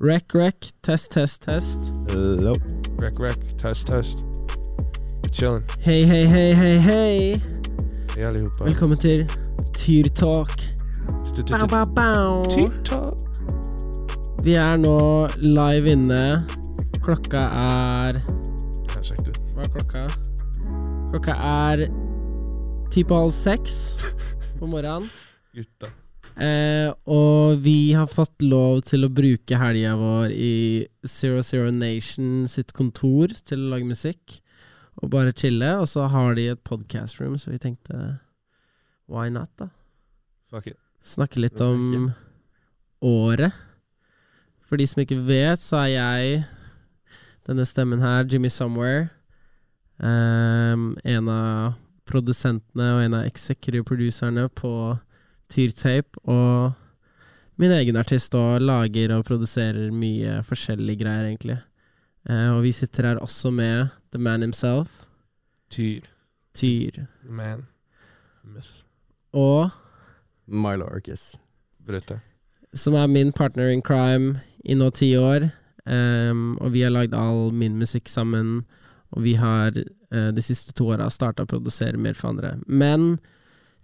Rec, rec, test, test, test. Hello. Rec, rec, test, test. We're chillen. Hei, hei, hei, hei, hei. Hej allihopa. Velkommen til Tyrtalk. Bow, bow, bow. TikTok. Vi er nå live inne. Klokka er Her, sjekk du. Hva er klokka? Klokka er ti på halv seks på morgenen. Gutta. Eh, og vi har fått lov til å bruke helga vår i Zero Zero Nation sitt kontor til å lage musikk. Og bare chille. Og så har de et podcast room, så vi tenkte why not, da? Fuck it. Snakke litt om året. For de som ikke vet, så er jeg denne stemmen her, Jimmy Somewhere. Um, en av produsentene og en av executive producerne på Tyrtape. Og min egen artist og lager og produserer mye forskjellige greier, egentlig. Eh, og vi sitter her også med the man himself, Tyr. Tyr. Man. Myth. Og Milo Arcus. Brøtte. som er min partner in crime i nå ti år. Um, og vi har lagd all min musikk sammen. Og vi har uh, de siste to åra starta å produsere mer for andre. Men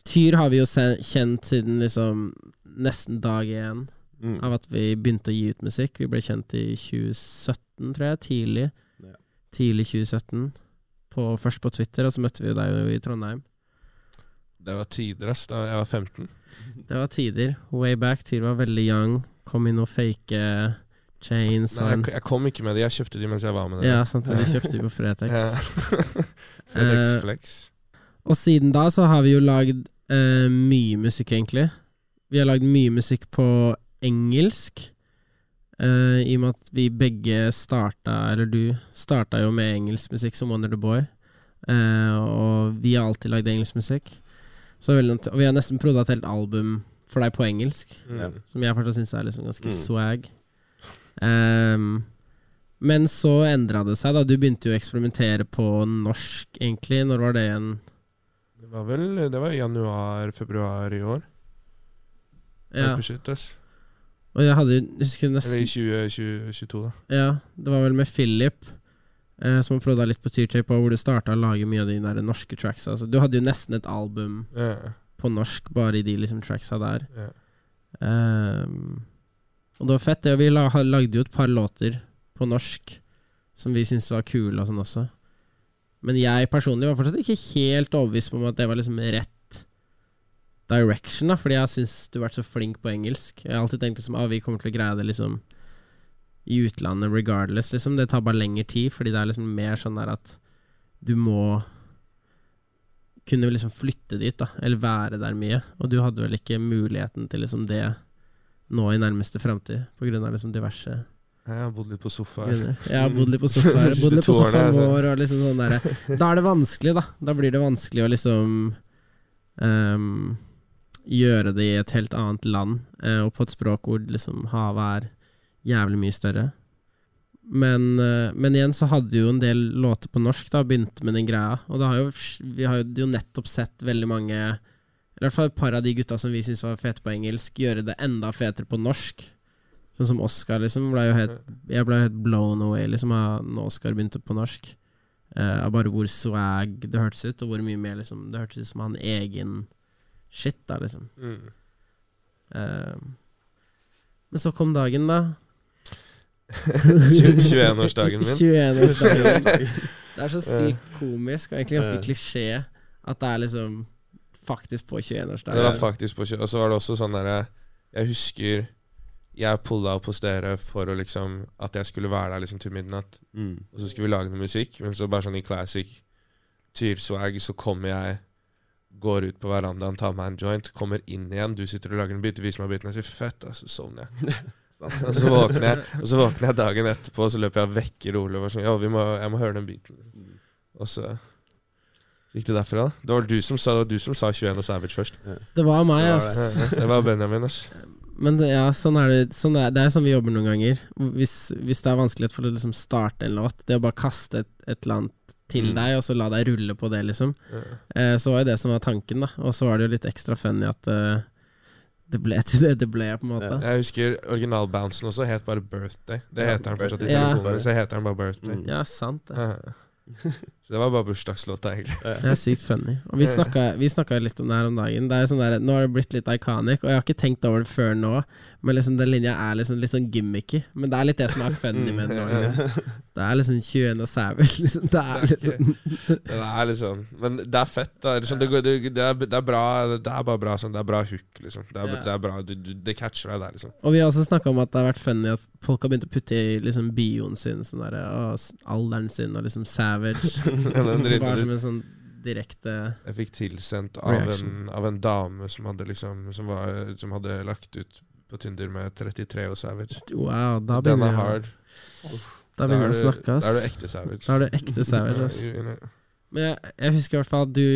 Tyr har vi jo kjent siden liksom nesten dag én Mm. av at vi begynte å gi ut musikk. Vi ble kjent i 2017, tror jeg. Tidlig. Ja. Tidlig 2017. På, først på Twitter, og så møtte vi jo deg jo i Trondheim. Det var tider, ass. Da jeg var 15. Det var tider. Way back. Tyr var veldig young. Kom inn og fake chains Nei, jeg, jeg kom ikke med de. Jeg kjøpte de mens jeg var med det. Ja, sant, de kjøpte de på Fretex. Fretex Flex. Eh, Flex. Og siden da så har vi jo lagd eh, mye musikk, egentlig. Vi har lagd mye musikk på engelsk. Uh, I og med at vi begge starta, eller du starta jo med engelsk musikk som Wonder the Boy. Uh, og vi har alltid lagd engelsk musikk. Så veldig, og vi har nesten proda et helt album for deg på engelsk. Mm. Som jeg fortsatt syns er liksom ganske Mm. swag. Um, men så endra det seg, da. Du begynte jo å eksperimentere på norsk, egentlig. Når var det igjen? Det var vel Det var januar-februar i år. Ja. Shit, ass. Og jeg hadde jeg husker Eller i 2022, da. Ja, det var vel med Philip. Eh, som har prodda litt på Tyrtape, og hvor du starta å lage mye av de der norske tracksa. Altså, du hadde jo nesten et album Ja, på norsk, bare i de liksom tracksa der. ja. Um, og det var fett, det. Vi la, lagde jo et par låter på norsk som vi syntes var kule og sånn også. Men jeg personlig var fortsatt ikke helt overbevist om at det var liksom rett direction, da, fordi jeg syns du har vært så flink på engelsk. Jeg har alltid tenkt liksom ah, vi kommer til å greie det liksom i utlandet regardless, liksom. Det tar bare lengre tid, fordi det er liksom mer sånn der at du må kunne liksom flytte dit, da, eller være der mye. Og du hadde vel ikke muligheten til liksom det nå i nærmeste framtid, på grunn av liksom diverse Jeg har bodd litt på sofa her. Jeg har bodd litt på sofaen, bodd litt på sofaen vår, og liksom sånn der. Da er det vanskelig, da. Da blir det vanskelig å liksom um, gjøre det i et helt annet land, eh, og på et språk hvor liksom havet er jævlig mye større. Men, eh, men igjen så hadde jo en del låter på norsk, da, begynte med den greia. Og det har jo, vi har jo nettopp sett veldig mange I hvert fall et par av de gutta som vi syns var fete på engelsk, gjøre det enda fetere på norsk. Sånn som Oscar, liksom. Ble jo helt, jeg ble helt blown away liksom, når Oscar begynte på norsk. Eh, Av bare hvor swag det hørtes ut, og hvor mye mer liksom, det hørtes ut som han egen shit, da, liksom. Mm. Uh, men så kom dagen, da. 21-årsdagen min. 21-årsdagen. Det er så sykt komisk, og egentlig ganske klisjé, at det er liksom faktisk på 21-årsdagen. Det var faktisk på kjø- Og så var det også sånn derre Jeg husker jeg pulla opp hos dere for å liksom at jeg skulle være der liksom til midnatt. Mm. Og så skulle vi lage noe musikk, men så bare sånn i classic tyrswag så kommer jeg Går ut på verandaen, tar meg en joint, kommer inn igjen. Du sitter og lager en bit, viser meg biten, og jeg sier 'fett', og så sovner jeg. Og så våkner jeg Og så våkner jeg dagen etterpå, og så løper jeg og vekker Ole og sånn 'ja, vi må, jeg må høre den biten'. Mm. Og så gikk det derfra. da Det var du som sa, du som sa 21 og Savage først. Det var meg, Det var ass. Det var Benjamin, ass. Men det, ja, sånn er det. Sånn er, det er sånn vi jobber noen ganger. Hvis, hvis det er vanskelighet for å liksom starte en låt, det å bare kaste et, et eller annet til Mm. deg, og så la deg rulle på det, liksom. Ja. Eh, så var jo det som var tanken, da. Og så var det jo litt ekstra funny at eh, det ble til det det ble, på en måte. Ja. Jeg husker originalbouncen også het bare Birthday. Det heter den fortsatt i Ja. så heter den bare Birthday. Mm. Ja, sant det. Så det var bare bursdagslåta, egentlig. Det er sykt funny. Og vi snakka, litt om det her om dagen. Det er sånn der, nå har det blitt litt iconic, og jeg har ikke tenkt over det før nå. Men liksom den linja er liksom litt sånn gimmicky. Men det er litt det som er funny med det nå. Liksom. Det er liksom 21 og Savage. Liksom. Det er litt liksom Det er liksom Men det er fett. Da. Liksom, det, går- det, det, er, det er bra Det er bare bra sånn. Det er bra hook, liksom. Det er, Ja. det er bra du, du, Det catcher deg der, liksom. Og vi har også snakka om at det har vært funny at folk har begynt å putte i liksom bioen sin sånn der, å, alderen sin og liksom Savage. Dritten Bare som en sånn direkte Jeg fikk tilsendt av en, av en dame som hadde liksom Som, var, som hadde lagt ut på Tinder med 33 og Savage. Wow, da Den er hard. Da begynner vi å du- snakke, Da er du ekte Savage. Da er du ekte Savage, ass. Men jeg, jeg husker i hvert fall at du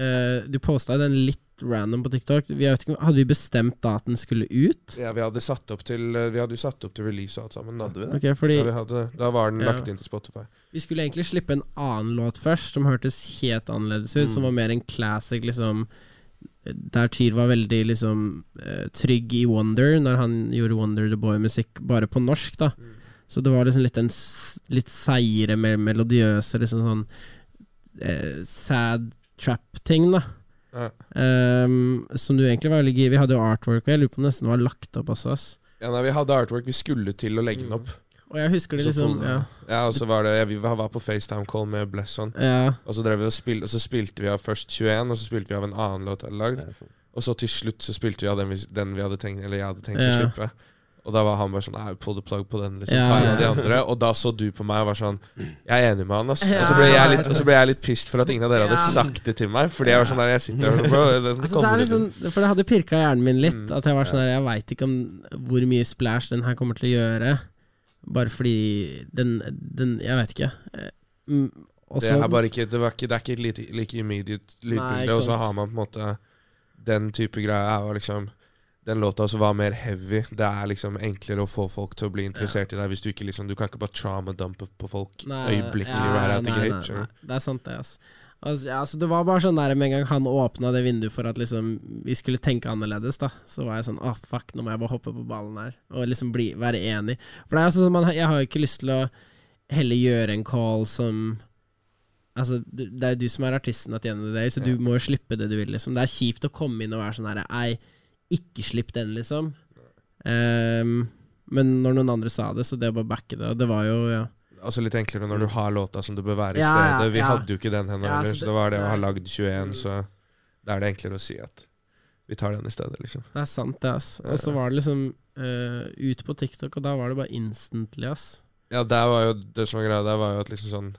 Uh, Du posta den litt random på TikTok. Vi ikke, hadde vi bestemt da at den skulle ut? Ja, vi hadde satt opp til Vi hadde jo satt opp til release og alt sammen. Da, Hadde vi det? Ok, fordi ja, vi hadde da var den Ja. lagt inn til Spotify. Vi skulle egentlig slippe en annen låt først, som hørtes helt annerledes ut. Mm. Som var mer en classic, liksom Der Tyr var veldig liksom eh, trygg i Wonder, når han gjorde Wonder the Boy-musikk bare på norsk, da. Så det var liksom litt den litt seigere, mer melodiøse, liksom sånn eh, sad trap-ting, da. Ja. Um, som du egentlig var veldig Vi hadde jo artwork, og jeg lurer på om det nesten var lagt opp også. Ass. Ja, nei, vi hadde artwork. Vi skulle til å legge den opp. Og jeg husker det liksom Ja, Ja, og så var det Vi var på FaceTime-call med Blesson. ja, Og så, drev vi og, spil, og så spilte vi av først 21, og så spilte vi av en annen låt jeg hadde lagd. Sånn. Og så til slutt så spilte vi av den vi, den vi hadde tenkt Eller jeg hadde tenkt Ja. å slippe. Og da var han bare sånn Nei, pull the plug på den, liksom. Ja, Ta en ja. av de andre. Og da så du på meg og var sånn Jeg er enig med han, ass. Ja. Og så ble jeg litt, og så ble jeg litt pissed for at ingen av dere hadde sagt det til meg. Fordi jeg var sånn der Jeg sitter her bro, Altså, det liksom. liksom, for det hadde pirka hjernen min litt. Mm, At jeg var sånn der, Jeg veit ikke om hvor mye splash den her kommer til å gjøre. Bare fordi den, den Jeg vet ikke. Eh, mm, Det er bare ikke Det, var ikke, det er ikke et like, like immediate lydbilde. Og så har man på en måte den type greier. Og liksom Den låta som var mer heavy. Det er liksom enklere å få folk til å bli interessert i deg hvis du ikke liksom Du kan ikke bare trauma-dumpe på folk Nei, øyeblikkelig ja, right nei, nei, nei. Det er sant, det. Altså. Altså, altså, det var bare sånn der med en gang han åpna det vinduet for at liksom vi skulle tenke annerledes, da, så var jeg sånn Å, fuck, nå må jeg bare hoppe på ballen her. Og liksom bli, være enig. For det er sånn man, Jeg har jo ikke lyst til å heller gjøre en call som Altså, det er jo du som er artisten at the day, så du må jo slippe det du vil, liksom. Det er kjipt å komme inn og være sånn herre Ei, ikke slipp den, liksom. Um, men når noen andre sa det, så det å bare backe det, og det var jo ja. Altså litt enklere når du har låta som du bør være i Ja, stedet. Vi ja. hadde jo ikke den henne heller, så så det- det var det å ha lagd 21, Mm. så da er det enklere å si at vi tar den i stedet, liksom. Det er sant, det, ass. Og så var det liksom uh, ut på TikTok, og da var det bare instantly, ass. Ja, der var jo det som var greia, der var jo at liksom sånn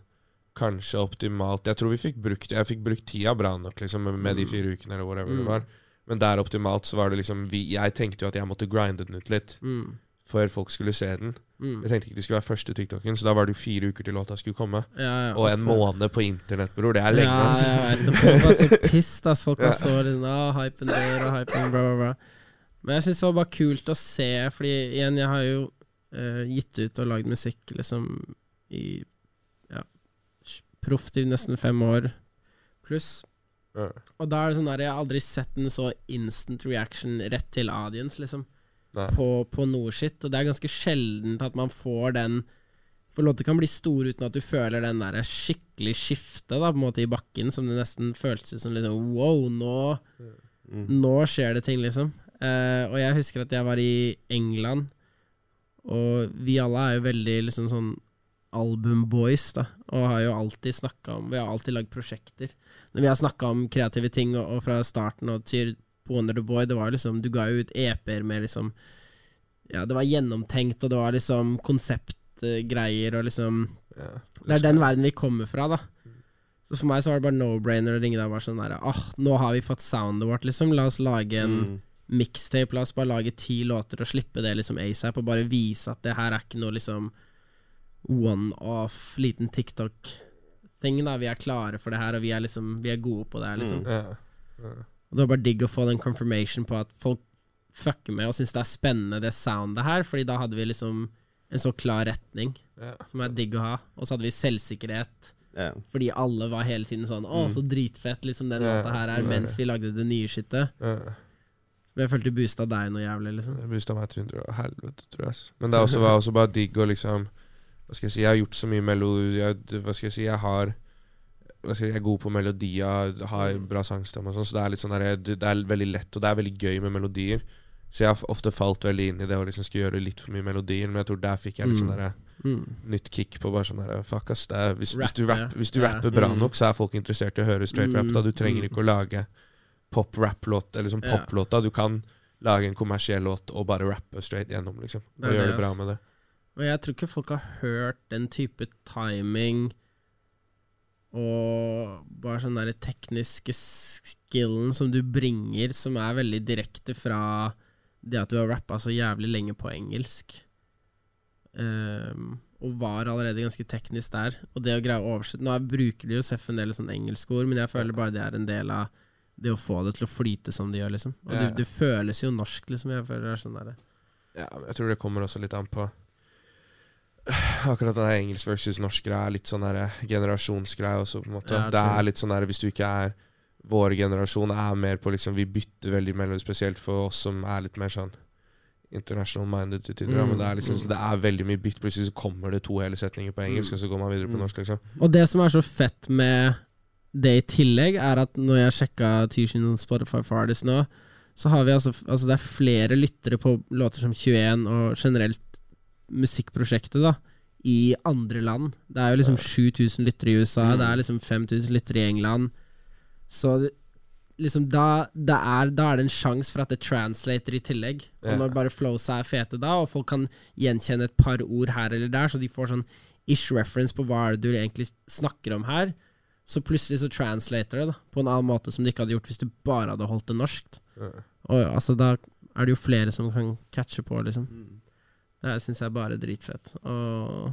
Kanskje optimalt Jeg tror vi fikk brukt Jeg fikk brukt tida bra nok, liksom, med, med de Mm. fire ukene, eller whatever Mm. det var. Men der optimalt så var det liksom vi, Jeg tenkte jo at jeg måtte grinde den ut litt Mm. før folk skulle se den. Mm. Jeg tenkte ikke det skulle være første TikToken, så da var det jo fire uker til låta skulle komme. Ja, ja, Og en folk- måned på internett, bror. Det er lenge, Ja, ass. jeg vet det. Folk var så pissed, ass. Folk var så liksom ah, hypen der og hypen bra, bra, bra. Men jeg syns det var bare kult å se, fordi igjen, jeg har jo uh, gitt ut og lagd musikk liksom i ja, proft i nesten fem år pluss. Ja. Og da er det sånn der, jeg har aldri sett en så instant reaction rett til audience, liksom. På, på noe shit. Og det er ganske sjeldent at man får den For låter kan bli store uten at du føler den der skikkelig skiftet da, på en måte i bakken, som det nesten føltes som liksom Wow, nå, Mm. nå skjer det ting, liksom. Uh, og jeg husker at jeg var i England, og vi alle er jo veldig liksom sånn albumboys, da, og har jo alltid snakka om Vi har alltid lagd prosjekter. Når vi har snakka om kreative ting, og, og fra starten og til på Wonder the Boy, det var liksom Du ga jo ut EP-er med liksom Ja, det var gjennomtenkt, og det var liksom konseptgreier, og liksom Ja. Det er den verden vi kommer fra, da. Så for meg så var det bare no-brainer å ringe deg og bare sånn der Åh, nå har vi fått soundet vårt, liksom. La oss lage en Mm. mixtape. La oss bare lage ti låter og slippe det liksom asap, og bare vise at det her er ikke noe liksom one-off, liten TikTok-ting, da. Vi er klare for det her, og vi er liksom Vi er gode på det her, liksom. Mm. Ja. Ja. Og det var bare digg å få den confirmation på at folk fucker med og syns det er spennende, det soundet her, fordi da hadde vi liksom en så klar retning, Ja. som er digg å ha. Og så hadde vi selvsikkerhet. Ja. Fordi alle var hele tiden sånn 'Å, Mm. så dritfett liksom den Ja, låta her er', mens vi lagde det nye shitet. Ja. Men jeg følte boosta deg noe jævlig, liksom. Det boosta meg til 100 helvete, tror jeg. Men det også, var også bare digg å liksom Hva skal jeg si, jeg har gjort så mye melodi jeg, Hva skal jeg si, jeg har jeg, er god på melodier, har bra sangstemme og sånn, så det er sånn der, det er veldig lett, og det er veldig gøy med melodier. Så jeg har ofte falt veldig inn i det å liksom skulle gjøre litt for mye melodier, men jeg tror der fikk jeg litt sånn Mm. der, Mm. nytt kick på bare sånn der Fuck, ass. Det er, hvis, hvis, du rap, rapp, hvis du rapper bra Mm. nok, så er folk interessert i å høre straight rap. Da Du trenger Mm. ikke å lage pop-rap-låt, eller liksom pop-låta. Du kan lage en kommersiell låt og bare rappe straight gjennom, liksom. Og gjøre det, det bra med det. Og jeg tror ikke folk har hørt den type timing og bare sånn derre tekniske skillen som du bringer, som er veldig direkte fra det at du har rappa så jævlig lenge på engelsk. Um, og var allerede ganske teknisk der. Og det å greie å oversette Nå bruker de jo Seff en del sånn engelskord, men jeg føler bare det er en del av det å få det til å flyte som det gjør, liksom. Og Ja, det, ja. det føles jo norsk, liksom. Jeg føler det er sånn der. Ja, jeg tror det kommer også litt an på Akkurat den engelsk versus norsk greia er litt sånn der generasjonsgreie også, på en måte. Ja, det er litt sånn der hvis du ikke er Vår generasjon er mer på liksom Vi bytter veldig mellom, spesielt for oss som er litt mer sånn international minded til tider. Mm, Men det er liksom mm. Det er veldig mye bytt. Plutselig så kommer det to hele setninger på engelsk, Mm. og så går man videre på Mm. norsk, liksom. Og det som er så fett med det i tillegg, er at når jeg sjekka Tishin Spotify for Artists nå, så har vi altså, altså Det er flere lyttere på låter som 21 og generelt musikkprosjektet, da, i andre land. Det er jo liksom 7000 lyttere i USA, Mm. det er liksom 5000 lyttere i England. Så liksom da, er, da er det en sjanse for at det translater i tillegg. Og når bare flowsa er fete da, og folk kan gjenkjenne et par ord her eller der, så de får sånn ish reference på hva er det du egentlig snakker om her, så plutselig så translater det da, på en annen måte som det ikke hadde gjort hvis du bare hadde holdt det norskt. Og altså, da er det jo flere som kan catche på, liksom. Mm. Det syns jeg er bare dritfett. Og,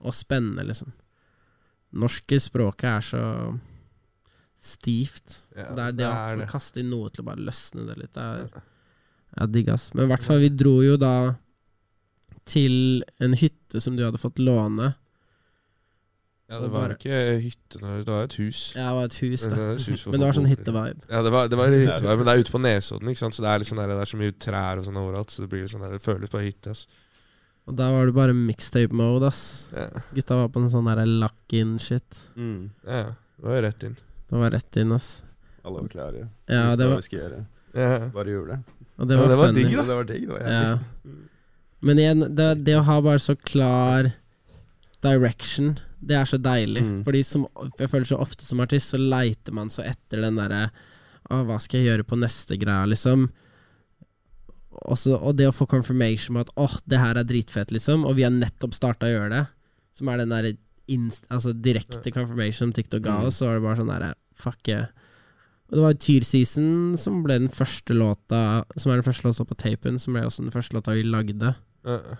og spennende, liksom. Norske språket er så stivt. Ja, det er det, det å er det. kaste inn noe til å bare løsne det litt. Det er, jeg digger ass. Men i hvert fall, vi dro jo da til en hytte som du hadde fått låne. Ja, det var bare- ikke hytte, det var et hus. Ja, det var et hus, Det et hus Men det var sånn å hyttevibe. Ja, det var, det var hyttevibe, men det er ute på Nesodden, ikke sant? så det er, sånn der, det er så mye trær og sånn overalt. Så det blir sånn der, det føles bare hytte. ass. Og da var det bare mixtape-mode, ass. Ja, Gutta var på en sånn der lock-in-shit. Mm. ja, ja. det var jo rett inn. Det var rett inn, ass. Alle var klare. Ja, Visste det hva var, vi skulle gjøre. Ja. Bare gjorde det. og det Ja, var, det var funny. digg, da. det var digg. Det var Ja. Men igjen, det, det å ha bare så klar direction, det er så deilig. Mm. Fordi som, jeg føler så ofte som artist, så leiter man så etter den derre Å, hva skal jeg gjøre på neste greia, liksom? Også, og det å få confirmation på at åh, det her er dritfett, liksom, og vi har nettopp starta å gjøre det, som er den derre altså direkte confirmation TikTok ga Mm. oss, så var det bare sånn derre Fuck yeah. Og det var Tyr Season som ble den første låta Som er den første låta på tapen, som ble også den første låta vi lagde. Uh.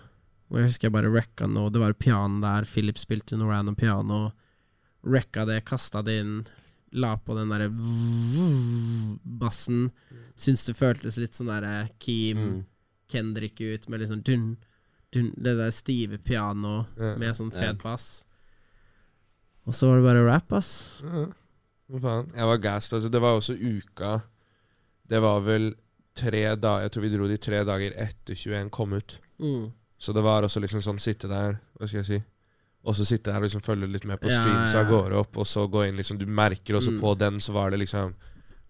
Og jeg husker jeg bare wrecka noe. Det var piano der. Philip spilte noe random piano. Wrecka det, kasta det inn. La på den derre bassen. Syns det føltes litt sånn derre Keem, Mm. Kendrick ut med litt sånn dun, dun, Det der stive pianoet Ja. med sånn fet bass. Og så var det bare rap, ass. Ja. Hva faen? Jeg var gassed. Altså, det var også uka Det var vel tre dager Jeg tror vi dro de tre dager etter 21 kom ut. Mm. Så det var også liksom sånn sitte der Hva skal jeg si? Og så sitte der og liksom følge litt med på Ja, streams ja. av gårde opp, og så gå inn liksom Du merker også Mm. på den, så var det liksom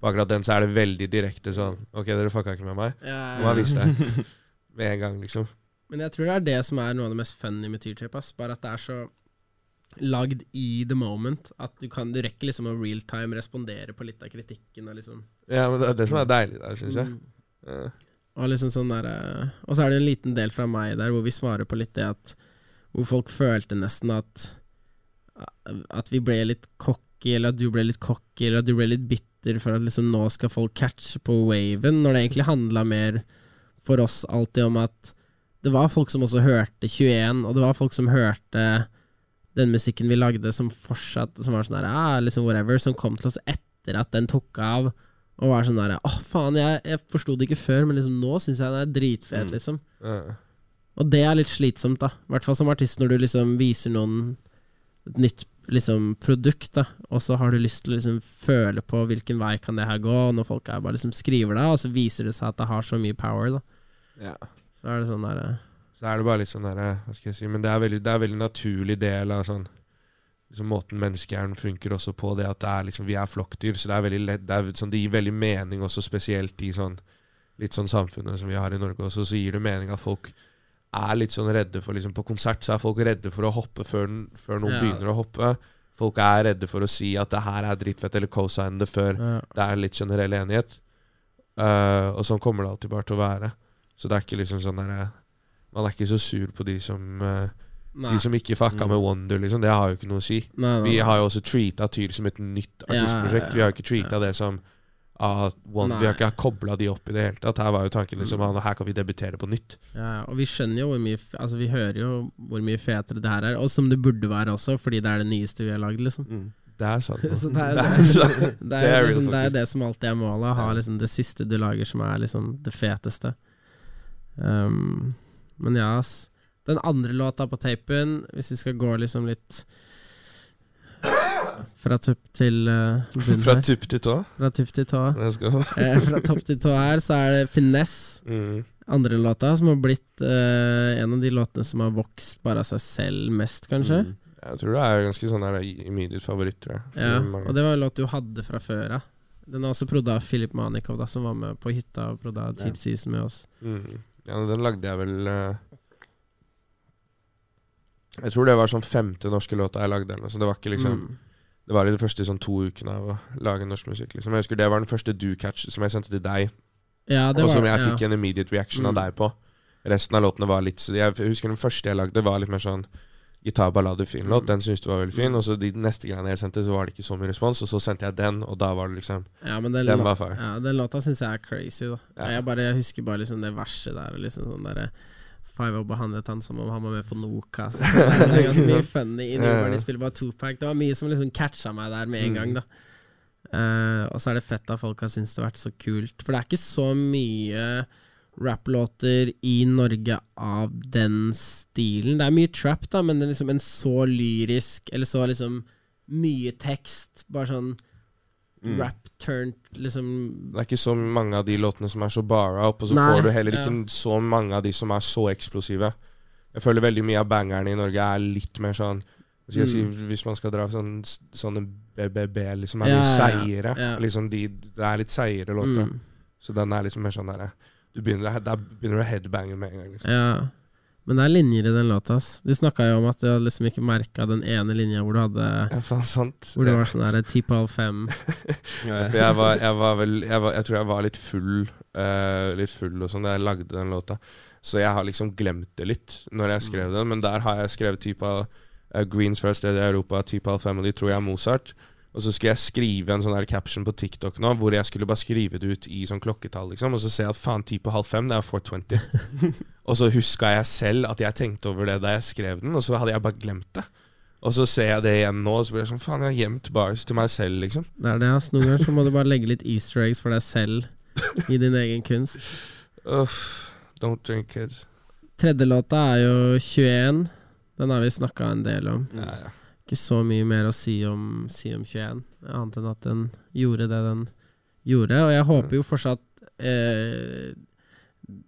På akkurat den så er det veldig direkte sånn Ok, dere fucka ikke med meg? Ja, Og man vist deg. med en gang, liksom. Men jeg tror det er det som er noe av det mest funny med Teartrip. ass. Bare at det er så lagd i the moment at du kan Du rekker liksom å realtime respondere på litt av kritikken. Og liksom Ja, men det er det som er deilig der, syns jeg. Mm. Ja. Og liksom sånn der, eh, Og så er det en liten del fra meg der hvor vi svarer på litt det at Hvor folk følte nesten at At vi ble litt cocky, eller at du ble litt cocky, eller at du ble litt bitter for at liksom nå skal folk catche på waven, når det egentlig handla mer for oss alltid om at det var folk som også hørte 21, og det var folk som hørte den musikken vi lagde som fortsatt Som var sånn der, ah, liksom whatever, som kom til oss etter at den tok av. Og var sånn der Åh, faen, jeg, jeg forsto det ikke før, men liksom nå syns jeg den er dritfet, Mm. liksom. Ja. Og det er litt slitsomt, da. I hvert fall som artist, når du liksom viser noen et nytt liksom produkt, da, og så har du lyst til å liksom føle på hvilken vei kan det her gå, og når folk er bare liksom skriver det, og så viser det seg at det har så mye power, da. Ja. Så er det sånn derre Så er det bare litt sånn der, Hva skal jeg si Men det er veldig, det er veldig naturlig del av sånn liksom Måten menneskehjernen funker også på, det at det er liksom, vi er flokkdyr. Så det er veldig lett det, er, sånn, det gir veldig mening også, spesielt i sånn litt sånn samfunnet som vi har i Norge også, så gir det mening at folk er litt sånn redde for liksom På konsert så er folk redde for å hoppe før, den- før noen Ja. begynner å hoppe. Folk er redde for å si at det her er drittfett, eller co-sign det før ja. det er litt generell enighet. Uh, og sånn kommer det alltid bare til å være. Så det er ikke liksom sånn derre Man er ikke så sur på de som uh, Nei. De som ikke fucka Mm. med Wonder, liksom. Det har jo ikke noe å si. Nei, nei, Vi har jo også treata Tyr som et nytt Ja, artistprosjekt. Vi har jo ikke treata ja. det som ah, Wonder, Vi har ikke kobla de opp i det hele tatt. Her var jo tanken liksom Mm. ah, Her kan vi debutere på nytt. Ja, og vi skjønner jo hvor mye Altså vi hører jo hvor mye fetere det her er, og som det burde være også, fordi det er det nyeste vi har lagd, liksom. Mm. Det er sant. Så det er, Det det, er det, er, liksom, det er det som alltid er målet, å ha liksom det siste du lager som er liksom det feteste. Um, men ja, ass. Den andre låta på tapen, hvis vi skal gå liksom litt fra tupp til uh, bunn Fra her. tupp til tå. Fra tupp til tå. Eh, fra topp til tå her, så er det Finesse. Mm. Andre låta, som har blitt eh, en av de låtene som har vokst bare av seg selv mest, kanskje. Mm. Jeg tror det er ganske sånn der immediate favoritt, tror jeg. Ja, mange. og det var en låt du hadde fra før av. Den er også prodda av Filip Manikov, da, som var med på hytta og prodda Tid Season med oss. Mm. Ja, den lagde jeg vel uh Jeg tror det var sånn femte norske låta jeg lagde. Eller, noe, så det var ikke liksom Mm. Det var de første sånn to ukene av å lage norsk musikk. Liksom. Jeg husker Det var den første do-catch som jeg sendte til deg, Ja, det og som jeg fikk en immediate reaction Mm. av deg på. Resten av låtene var litt så Jeg husker den første jeg lagde, var litt mer sånn gitar-ballade-fin låt. Mm. Den syntes du var veldig fin. Og så de neste greiene jeg sendte, så var det ikke så mye respons. Og så sendte jeg den, og da var det liksom Ja, men den, Den var fire. Ja, den låta syns jeg er crazy, da. Ja. Jeg, bare, jeg husker bare liksom det verset der. Liksom sånn derre Five O behandlet han som om han var med på Noka. Så det er ganske mye funny i de spiller bare Tupac. Det var mye som liksom catcha meg der med en Mm. gang, da. uh, og så er det fett at folk har syntes det har vært så kult. For det er ikke så mye rapplåter i Norge av den stilen. Det er mye trap, da, men det er liksom en så lyrisk, eller så liksom mye tekst. Bare sånn Mm. rap turned liksom Det er ikke så mange av de låtene som er så bara opp, og så Nei, får du heller ja. ikke så mange av de som er så eksplosive. Jeg føler veldig mye av bangerne i Norge er litt mer sånn skal jeg Mm. Hvis man skal dra sånn, sånne BBB, liksom, er Ja, mye ja, seigere. ja. Liksom de, det er litt seigere låter. mm, Så den er liksom mer sånn derre du begynner, Der begynner du å headbange med en gang. Liksom. Ja. Men det er linjer i den låta, ass. Du snakka jo om at du hadde liksom ikke merka den ene linja hvor du hadde Ja, sant. Hvor det var sånn der ti på halv fem. Ja, jeg var, jeg var vel jeg, var, jeg tror jeg var litt full uh, Litt full og sånn da jeg lagde den låta. Så jeg har liksom glemt det litt når jeg skrev den. Men der har jeg skrevet typa uh, Greens First sted i Europa, og de tror jeg er Mozart. Og så skulle jeg skrive en sånn her caption på TikTok nå, hvor jeg skulle bare skrive det ut i sånn klokketall, liksom. Og så ser jeg at faen, ti på halv fem, det er 420. og så huska jeg selv at jeg tenkte over det da jeg skrev den, og så hadde jeg bare glemt det. Og så ser jeg det igjen nå, og så blir jeg sånn faen, jeg har gjemt bars til meg selv, liksom. Det er det, ass. Noen ganger så må du bare legge litt easter eggs for deg selv i din egen kunst. Uff, don't drink, kids. Tredje låta er jo 21. Den har vi snakka en del om. Ja, ja. Ikke så mye mer å si om, si om 21, annet enn at den gjorde det den gjorde. Og jeg håper jo fortsatt eh,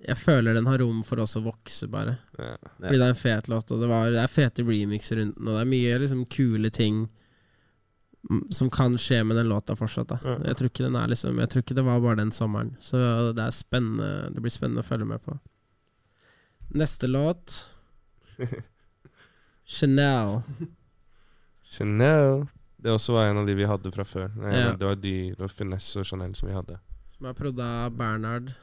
Jeg føler den har rom for oss å vokse, bare. Ja. Fordi det er en fet låt, og det, var, det er fete remixer rundt den, og det er mye liksom kule ting som kan skje med den låta fortsatt. da. Jeg tror ikke den er liksom Jeg tror ikke det var bare den sommeren. Så det er spennende Det blir spennende å følge med på. Neste låt Chanel. Chanel. Det også var en av de vi hadde fra før. Nei, Ja. Det var de, det var Finesse og Chanel som vi hadde. Som er prodd av Bernhard.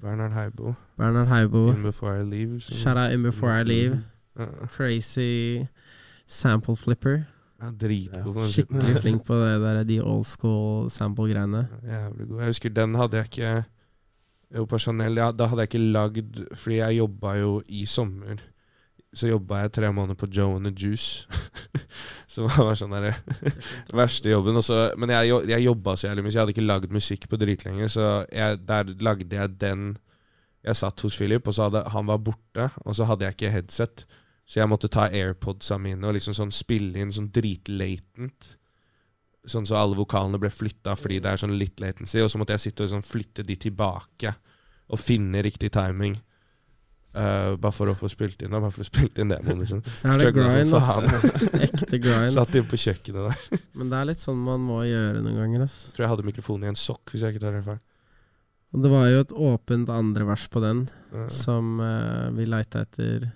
Bernhard Heibo. Bernhard Heibo. In Before I Leave. som- Shout out In Before I Leave. Ja, Crazy sample flipper. ja, dritgod. Den Skikkelig flink på det der, de old school sample-greiene. Jævlig god. Jeg husker den hadde jeg ikke Jo, på Chanel, ja, da hadde jeg ikke lagd Fordi jeg jobba jo i sommer. Så jobba jeg tre måneder på Joe and the Juice. Som var sånn der verste jobben. Også, men jeg, jeg jobba så jævlig mye, så jeg hadde ikke lagd musikk på dritlenge. Så jeg, der lagde jeg den Jeg satt hos Philip, og så hadde han var borte, og så hadde jeg ikke headset. Så jeg måtte ta airpodsa mine og liksom sånn spille inn sånn dritlatent. Sånn så alle vokalene ble flytta fordi det er sånn litt latency. Og så måtte jeg sitte og sånn flytte de tilbake og finne riktig timing. Eh, bare for å få spilt inn da, bare for å spilt inn demoen. Liksom. Er det grind, ass. faen. Ekte grind. Satt inn på kjøkkenet der. Men det er litt sånn man må gjøre noen ganger, ass. Tror jeg hadde mikrofonen i en sokk, hvis jeg ikke tar helt feil. Og det var jo et åpent andre vers på den, uh. som uh, vi leita etter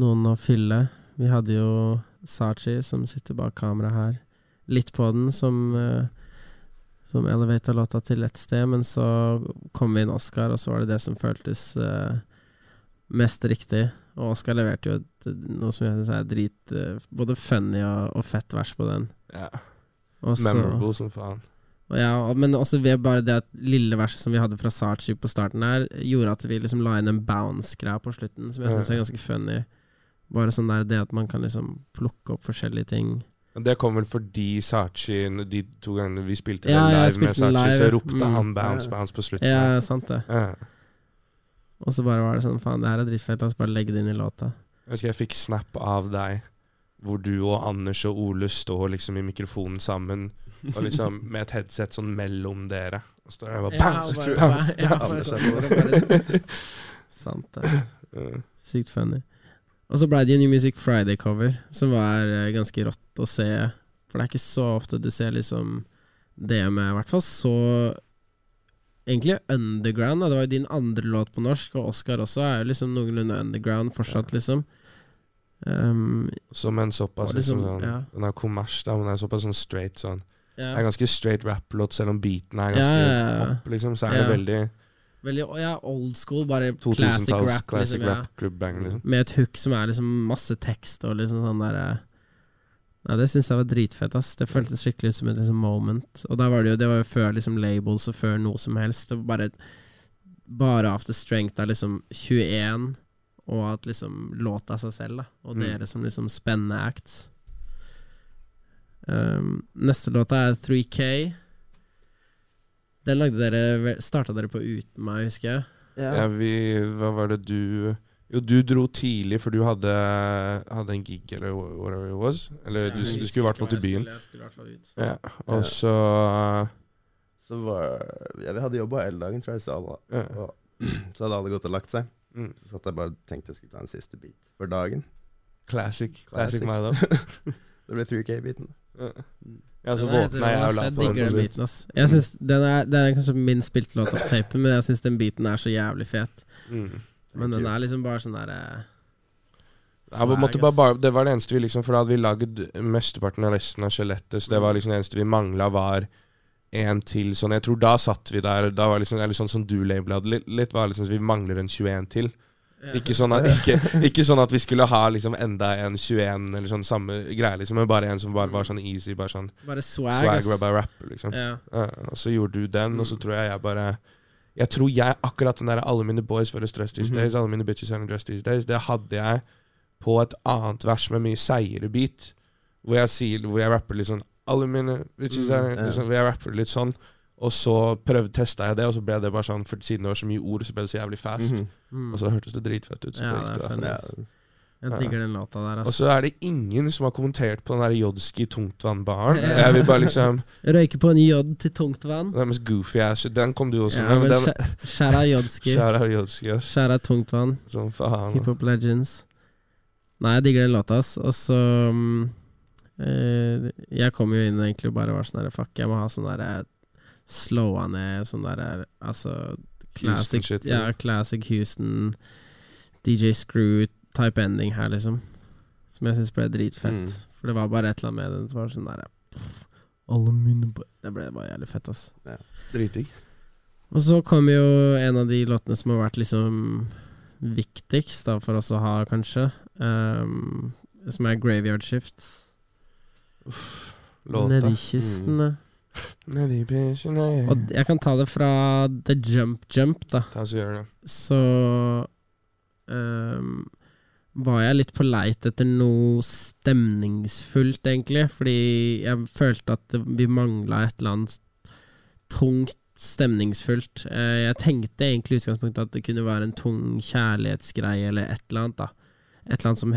noen å fylle. Vi hadde jo Sachi, som sitter bak kamera her, litt på den, som uh, som elevata låta til et sted, men så kom vi inn Oscar, og så var det det som føltes eh, mest riktig. Og Oscar leverte jo et, noe som jeg synes er drit eh, Både funny og, og fett vers på den. ja. Også, Memorable som faen. og ja, men også ved bare det at lille verset som vi hadde fra Sarchi på starten her, gjorde at vi liksom la inn en bounce-greie på slutten, som jeg syns er ganske funny. Bare sånn der det at man kan liksom plukke opp forskjellige ting. Men Det kom vel fordi Sachi De to gangene vi spilte Ja, live spilte med Sachi, live, så ropte Mm. han 'bounce, bounce' på slutten. Ja, sant det. Ja. Og så bare var det sånn, faen, det her er dritfett, la oss bare legge det inn i låta. Jeg husker jeg fikk snap av deg hvor du og Anders og Ole står liksom i mikrofonen sammen og liksom med et headset sånn mellom dere. Og står der og bare bare sånn, Sant det. Sykt funny. Og så ble det en New Music Friday-cover, som var eh, ganske rått å se. For det er ikke så ofte du ser liksom det med I hvert fall så Egentlig underground. Da. Det var jo din andre låt på norsk, og Oscar også er jo liksom noenlunde underground fortsatt, liksom. Um, Som en såpass liksom, liksom, sånn ja. Den er kommers, da, men den er såpass sånn straight sånn. ja. Er ganske straight rap-låt, selv om beaten er ganske ja, pop, liksom. Så er det veldig Veldig ja, old school, bare classic 2000-talls rap. classic liksom, rap liksom. Med et hook som er liksom masse tekst og liksom sånn derre Ja, det syns jeg var dritfett, ass. Det føltes skikkelig ut som et liksom moment. Og da var det jo Det var jo før liksom labels og før noe som helst. Det var bare Bare After Strength av liksom 21, og at liksom låta seg selv, da. Og Mm. dere som liksom spennende acts. Um, neste låta er 3K. Den lagde dere Starta dere på uten meg, husker jeg. Ja, vi Hva var det du Jo, du dro tidlig, for du hadde, hadde en gig, eller whatever it was. Eller du, du skulle i hvert fall til byen. Jeg skulle hvert fall ut. Ja, Ja. og så Så var Ja, vi hadde jobba hele dagen, tror jeg, så alle, ja. og, så hadde alle gått og lagt seg. mm. Så satt jeg bare tenkte jeg skulle ta en siste bit for dagen. Classic. Classic. Classic Milo. Det ble 3K-biten. Ja, ja så er våkna jeg og la på den den. biten, ass. Jeg synes den er, den er kanskje min spilte låt opp tapen, men jeg syns den biten er så jævlig fet. Mm. Men den er liksom bare sånn derre Ja, en måte bare, det var det eneste vi liksom For da hadde vi lagd mesteparten av resten av skjelettet, så det var liksom det eneste vi mangla, var en til sånn Jeg tror da satt vi der Da var liksom, eller sånn som du labela det litt, var liksom vi mangler en 21 til. Ikke sånn at, ikke, ikke sånn at vi skulle ha liksom enda en 21, eller sånn samme greie, liksom, men bare en som bare var sånn easy, bare sånn Bare swag, swag, bare rapper, liksom. Ja. Ja, og så gjorde du den, og så Mm. tror jeg jeg bare Jeg tror jeg akkurat den der 'Alle mine boys for stress these Mhm. days', 'Alle mine bitches are dressed these days', det hadde jeg på et annet vers med mye seigere beat, hvor jeg sier Hvor jeg rapper litt sånn 'Alle mine bitches Mm, are liksom, Hvor jeg rapper litt sånn. Og så prøvde testa jeg det, og så ble det bare sånn For siden det var så mye ord, så ble det så jævlig fast. Mm. Og så hørtes det dritfett ut. Så Ja, det gikk det Jeg digger den låta der, Og så er det ingen som har kommentert på den der Jodski tungtvannbaren. Ja. Jeg vil bare liksom Røyke på en jod til tungtvann. Den mest goofy ass Den kom du også Ja, med. Skjæra Jodski. Ass. Skjæra tungtvann. Som faen. Hiphop Legends. Nei, jeg digger den låta, ass. Og så um, eh, Jeg kom jo inn og egentlig bare var sånn der Fuck, jeg må ha sånn derre Slowa ned sånn derre Altså classic, Houston-shit, ja, ja. classic Houston, DJ Screw type ending her, liksom. Som jeg syns ble dritfett. Mm. For det var bare et eller annet med den som var sånn der pff, Alle mine Det ble bare jævlig fett, ass. Dritdigg. Og så kom jo en av de låtene som har vært liksom viktigst da for oss å ha, kanskje. Um, som er Graveyard Shift. Låta. Nedi kistene. Nedi bitchene. Og jeg kan ta det fra The Jump Jump, da. Ta så gjør det. Så ehm, var jeg litt på leit etter noe stemningsfullt, egentlig. Fordi jeg følte at vi mangla et eller annet tungt stemningsfullt. Eh, jeg tenkte egentlig i utgangspunktet at det kunne være en tung kjærlighetsgreie eller et eller annet. da et eller annet som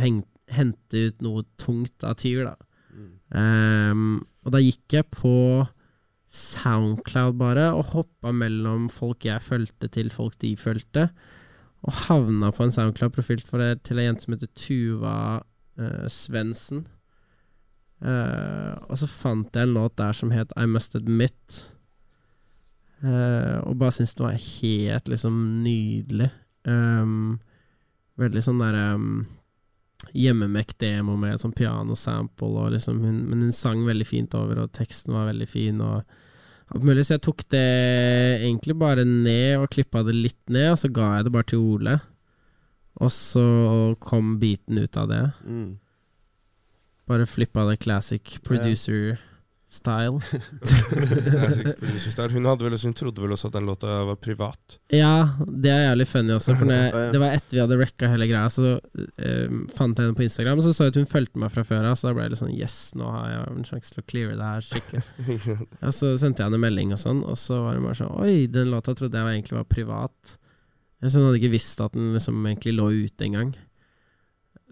henter ut noe tungt av Tyr, da. Mm. Um, og da gikk jeg på Soundcloud bare, og hoppa mellom folk jeg fulgte, til folk de fulgte. Og havna på en Soundcloud-profil til ei jente som heter Tuva uh, Svendsen. Uh, og så fant jeg en låt der som het I Must Admit. Uh, og bare syntes det var helt liksom nydelig. Um, veldig sånn derre um, hjemmemekk-demo med sånn pianosample, og liksom men hun sang veldig fint over, og teksten var veldig fin, og mulig. Så jeg tok det egentlig bare ned og klippa det litt ned, og så ga jeg det bare til Ole. Og så kom beaten ut av det. Mm. Bare flippa det classic producer style. Style. Hun, hadde vel, hun trodde vel også at den låta var privat. Ja, det er jævlig funny også. For når jeg, det var etter vi hadde wrecka hele greia, så eh, fant jeg henne på Instagram, og så så jeg at hun fulgte meg fra før av, så da ble jeg litt sånn Yes, nå har jeg en sjanse til å cleare det her skikkelig. Ja, så sendte jeg henne melding og sånn, og så var hun bare sånn Oi, den låta trodde jeg egentlig var privat. Så hun hadde ikke visst at den liksom egentlig lå ute engang.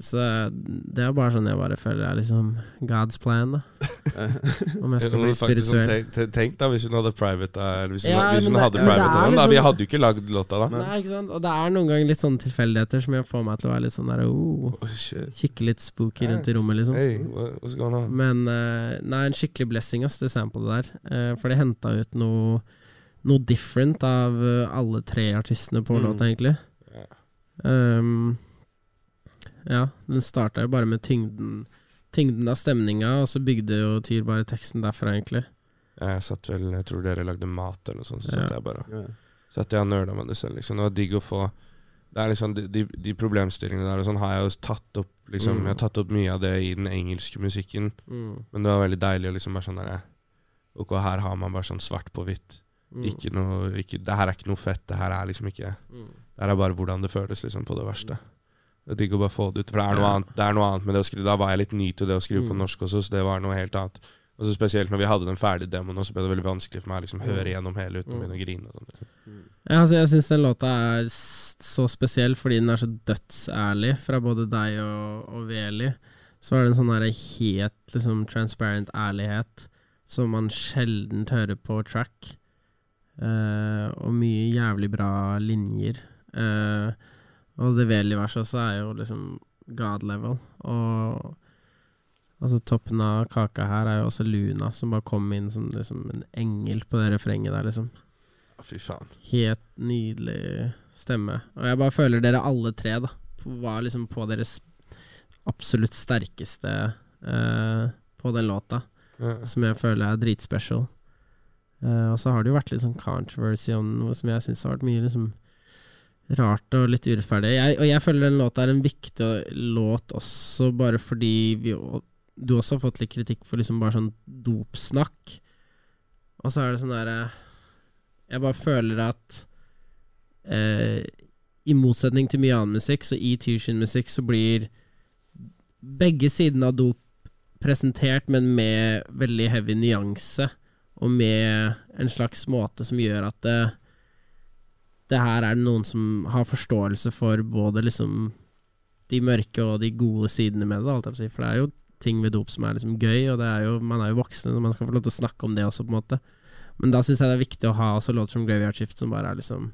Så det er bare sånn jeg bare føler er liksom God's plan, da. Om jeg skal bli sånn, spirituell. tenk, tenk da hvis hun hadde private der. hvis hun, Ja, hvis hun det- hadde private er da. Vi liksom- hadde jo ikke lagd låta da. Nei, ikke sant? Og det er noen ganger litt sånne tilfeldigheter som jeg får meg til å være litt sånn der oh, Oh, shit. Kikke litt spooky rundt i rommet, liksom. Hey, what's going on? Men uh, nei, en skikkelig blessing, ass, det samplet der. Uh, for det henta ut noe Noe different av eh, alle tre artistene på Mm. låta, egentlig. Yeah. Um, ja, den starta jo bare med tyngden Tyngden av stemninga, og så bygde jo Tyr bare teksten derfra, egentlig. Jeg satt vel, jeg tror dere lagde mat eller noe sånt, så Ja. satt jeg bare Ja. Satt jeg og nerda med det selv. Liksom. Det var digg å få Det er liksom De, de, de problemstillingene der og sånn har jeg jo tatt opp liksom, Mm. Jeg har tatt opp mye av det i den engelske musikken, Mm. men det var veldig deilig å liksom bare sånn der Ok, her har man bare sånn svart på hvitt. Mm. Ikke noe ikke, Det her er ikke noe fett. Det her er liksom ikke Mm. Det her er bare hvordan det føles, liksom, på det verste. Det er digg å bare få det ut. For det er noe, Ja. annet, det er noe annet med det å skrive. Da var jeg litt ny til det å skrive på Mm. norsk også, så det var noe helt annet. Og så Spesielt når vi hadde den ferdige demoen, så ble det veldig vanskelig for meg å liksom, høre gjennom hele uten å Mm. begynne å grine. Og sånt. Ja, altså, jeg syns den låta er så spesiell fordi den er så dødsærlig fra både deg og, og Veli. Så er det en sånn her helt liksom, transparent ærlighet som man sjelden hører på track. Uh, og mye jævlig bra linjer. Eh, og det Veli-verset også er jo liksom God level. Og altså toppen av kaka her er jo også Luna, som bare kom inn som liksom en engel på det refrenget der, liksom. Fy faen. Helt nydelig stemme. Og jeg bare føler dere alle tre da var liksom på deres absolutt sterkeste eh, på den låta, Ja. som jeg føler er dritspecial. Eh, og så har det jo vært litt sånn controversy om noe som jeg syns har vært mye liksom rart og litt urettferdig. Jeg, og jeg føler den låta er en viktig låt også, bare fordi vi, du også har fått litt kritikk for liksom bare sånn dopsnakk. Og så er det sånn derre Jeg bare føler at eh, i motsetning til mye annen musikk, så i Tyrkin-musikk så blir begge sidene av dop presentert, men med veldig heavy nyanse, og med en slags måte som gjør at det, det her er det noen som har forståelse for både liksom de mørke og de gode sidene med det, si. For det er jo ting ved dop som er liksom gøy, og det er jo, man er jo voksne, og man skal få lov til å snakke om det også, på en måte. Men da syns jeg det er viktig å ha også låter som Graveyard Shift, som bare er liksom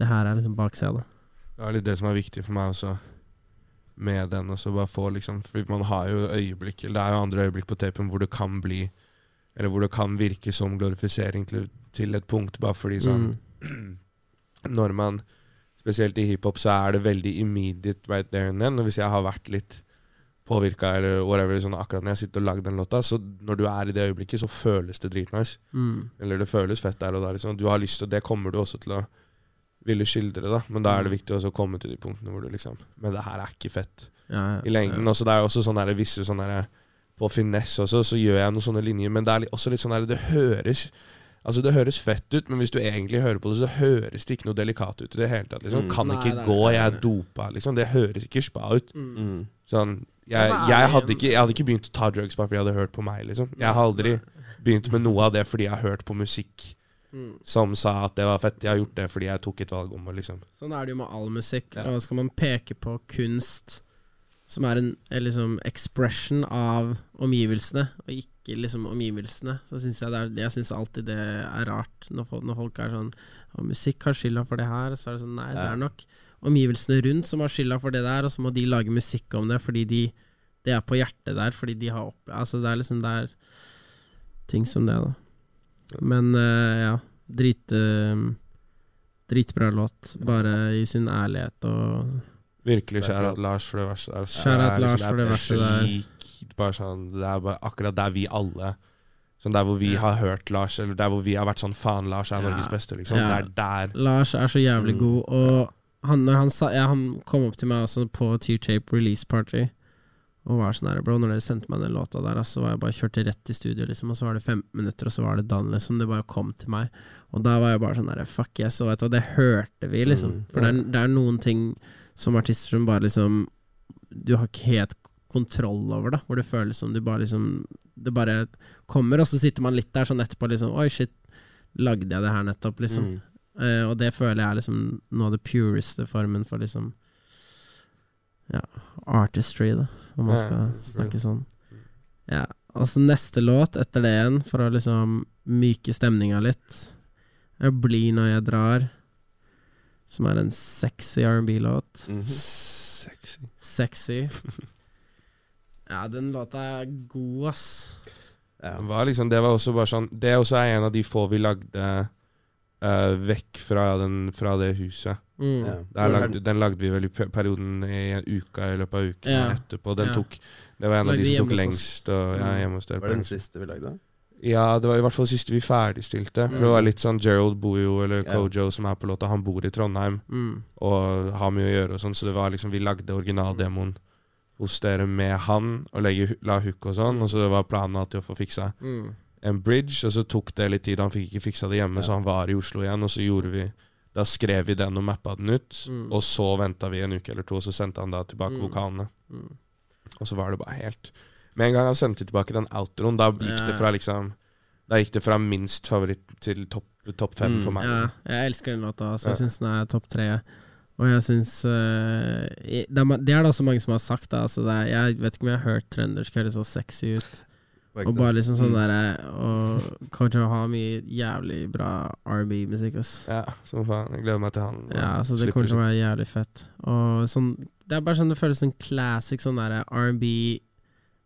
Det her er liksom baksida. Det er litt det som er viktig for meg også med den. Også bare få liksom For man har jo øyeblikk Eller det er jo andre øyeblikk på tapen hvor det kan bli Eller hvor det kan virke som glorifisering til, til et punkt, bare fordi sånn Mm. Når man Spesielt i hiphop så er det veldig immediate right there and then. Og hvis jeg har vært litt påvirka eller whatever sånn akkurat når jeg sitter og lager den låta, så når du er i det øyeblikket, så føles det dritnice. Mm. Eller det føles fett der og da. Liksom. Du har lyst til Det kommer du også til å ville skildre, da. Men da er det viktig også å komme til de punktene hvor du liksom Men det her er ikke fett Ja, ja, i lengden. ja. Også, det er også sånn der, visse sånne der, På finesse også, så gjør jeg noen sånne linjer, men det er også litt sånn der Det høres Altså Det høres fett ut, men hvis du egentlig hører på det, så høres det ikke noe delikat ut i det hele tatt. Liksom. Mm. Kan Nei, ikke det er gå, det. jeg er dopa. Liksom. Det høres ikke spa ut. Mm. Mm. Sånn, jeg, jeg, hadde ikke, jeg hadde ikke begynt å ta drugs bare fordi jeg hadde hørt på meg. Liksom. Jeg har aldri begynt med noe av det fordi jeg har hørt på musikk Mm. som sa at det var fett. Jeg har gjort det fordi jeg tok et valg om å liksom Sånn er det jo med all musikk. Ja. Og skal man peke på kunst som er en en liksom expression av omgivelsene, og ikke liksom omgivelsene, så syns jeg det er Jeg synes alltid det er rart når folk, når folk er sånn Og musikk har skylda for det her. Så er det sånn Nei, det er nok omgivelsene rundt som har skylda for det der, og så må de lage musikk om det fordi de Det er på hjertet der, fordi de har opp... Altså, det er liksom Det er ting som det, da. Men uh, ja. Drit... uh, dritbra låt, bare i sin ærlighet og Virkelig kjære at Lars for det verste der. Kjære at er Lars liksom- for det verste der. Bare sånn, det er bare akkurat der vi alle Sånn Der hvor vi har hørt Lars, eller der hvor vi har vært sånn Faen, Lars er Ja. Norges beste, liksom. Ja. Det er der. Lars er så jævlig Mm. god, og han, når han, sa, ja, han kom opp til meg også på T-Tape release party og var sånn her Bro, når dere sendte meg den låta der, så var jeg bare kjørte rett i studio, liksom, og så var det 15 minutter, og så var det Dan, liksom. Det bare kom til meg. Og da var jeg bare sånn der Fuck yes, og vet du hva, det hørte vi, liksom. Mm. For det er, det er noen ting som artister som bare liksom Du har ikke helt kontroll over, da. Hvor det føles som du bare liksom Det bare kommer, og så sitter man litt der sånn etterpå, liksom Oi, shit, lagde jeg det her nettopp, liksom? Mm. Uh, og det føler jeg er liksom noe av det pureste formen for liksom Ja, artistry, da, om man skal snakke sånn. Ja, Altså, neste låt etter det igjen, for å liksom myke stemninga litt, blir 'Bli når jeg drar', som er en sexy R&B-låt. Mhm. Sexy. Sexy. Ja, den låta er god, ass. Ja. Det var liksom, det var også bare sånn Det også er en av de få vi lagde uh, vekk fra, den, fra det huset. Mm. Ja. Lagde, den lagde vi vel i perioden i en uke i løpet av uken Ja. etterpå. Den Ja. tok Det var en av de som tok lengst. Og, ja, Mm. hjemme hos dere. Var det den siste vi lagde? Ja, det var i hvert fall det siste vi ferdigstilte. For det Mm. var litt sånn Gerald bor jo, eller Kojo Kojo som er på låta, han bor i Trondheim Mm. og har mye å gjøre og sånn, så det var liksom Vi lagde originaldemoen hos dere med han, og legge, la hook og sånn, og så var planen alltid å få fiksa Mm. en bridge, og så tok det litt tid, han fikk ikke fiksa det hjemme, Ja. så han var i Oslo igjen, og så gjorde vi Da skrev vi den og mappa den ut, Mm. og så venta vi en uke eller to, og så sendte han da tilbake Mm. vokalene. Mm. Og så var det bare helt Med en gang han sendte tilbake den outroen, da gikk Ja. det fra liksom Da gikk det fra minst favoritt til topp top fem Mm. for meg. Ja, jeg elsker den låta. Altså. Jeg syns den er topp tre. Og jeg syns uh, det, er, det er det også mange som har sagt. Da. Altså, det er, jeg vet ikke om jeg har hørt trøndersk høres så sexy ut. Og bare liksom sånn Mm. derre Og Kojo har mye jævlig bra R&B-musikk, ass. Ja, som faen. Jeg gleder meg til han Ja, altså det kommer til å være jævlig fett. Og sånn Det er bare sånn det føles som classic sånn derre R&B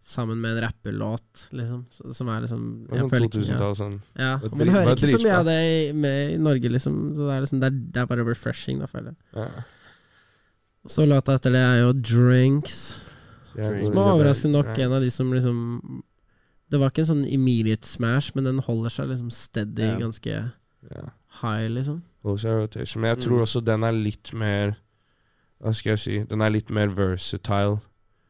sammen med en rappelåt, liksom. Som er liksom jeg Sånn ikke- ja. 2000-tall sånn. Ja, og man hører ikke så mye av det med, i Norge, liksom. Så det er, liksom det, er, det er bare refreshing, da, føler jeg. Ja. Så låta etter det er jo Drinks. Drinks. Som er overraskende nok Ja. en av de som liksom Det var ikke en sånn immediate smash, men den holder seg liksom steady, Ja. ganske high, liksom. Holder seg rotation. Men jeg tror Mm. også den er litt mer Hva skal jeg si Den er litt mer versatile.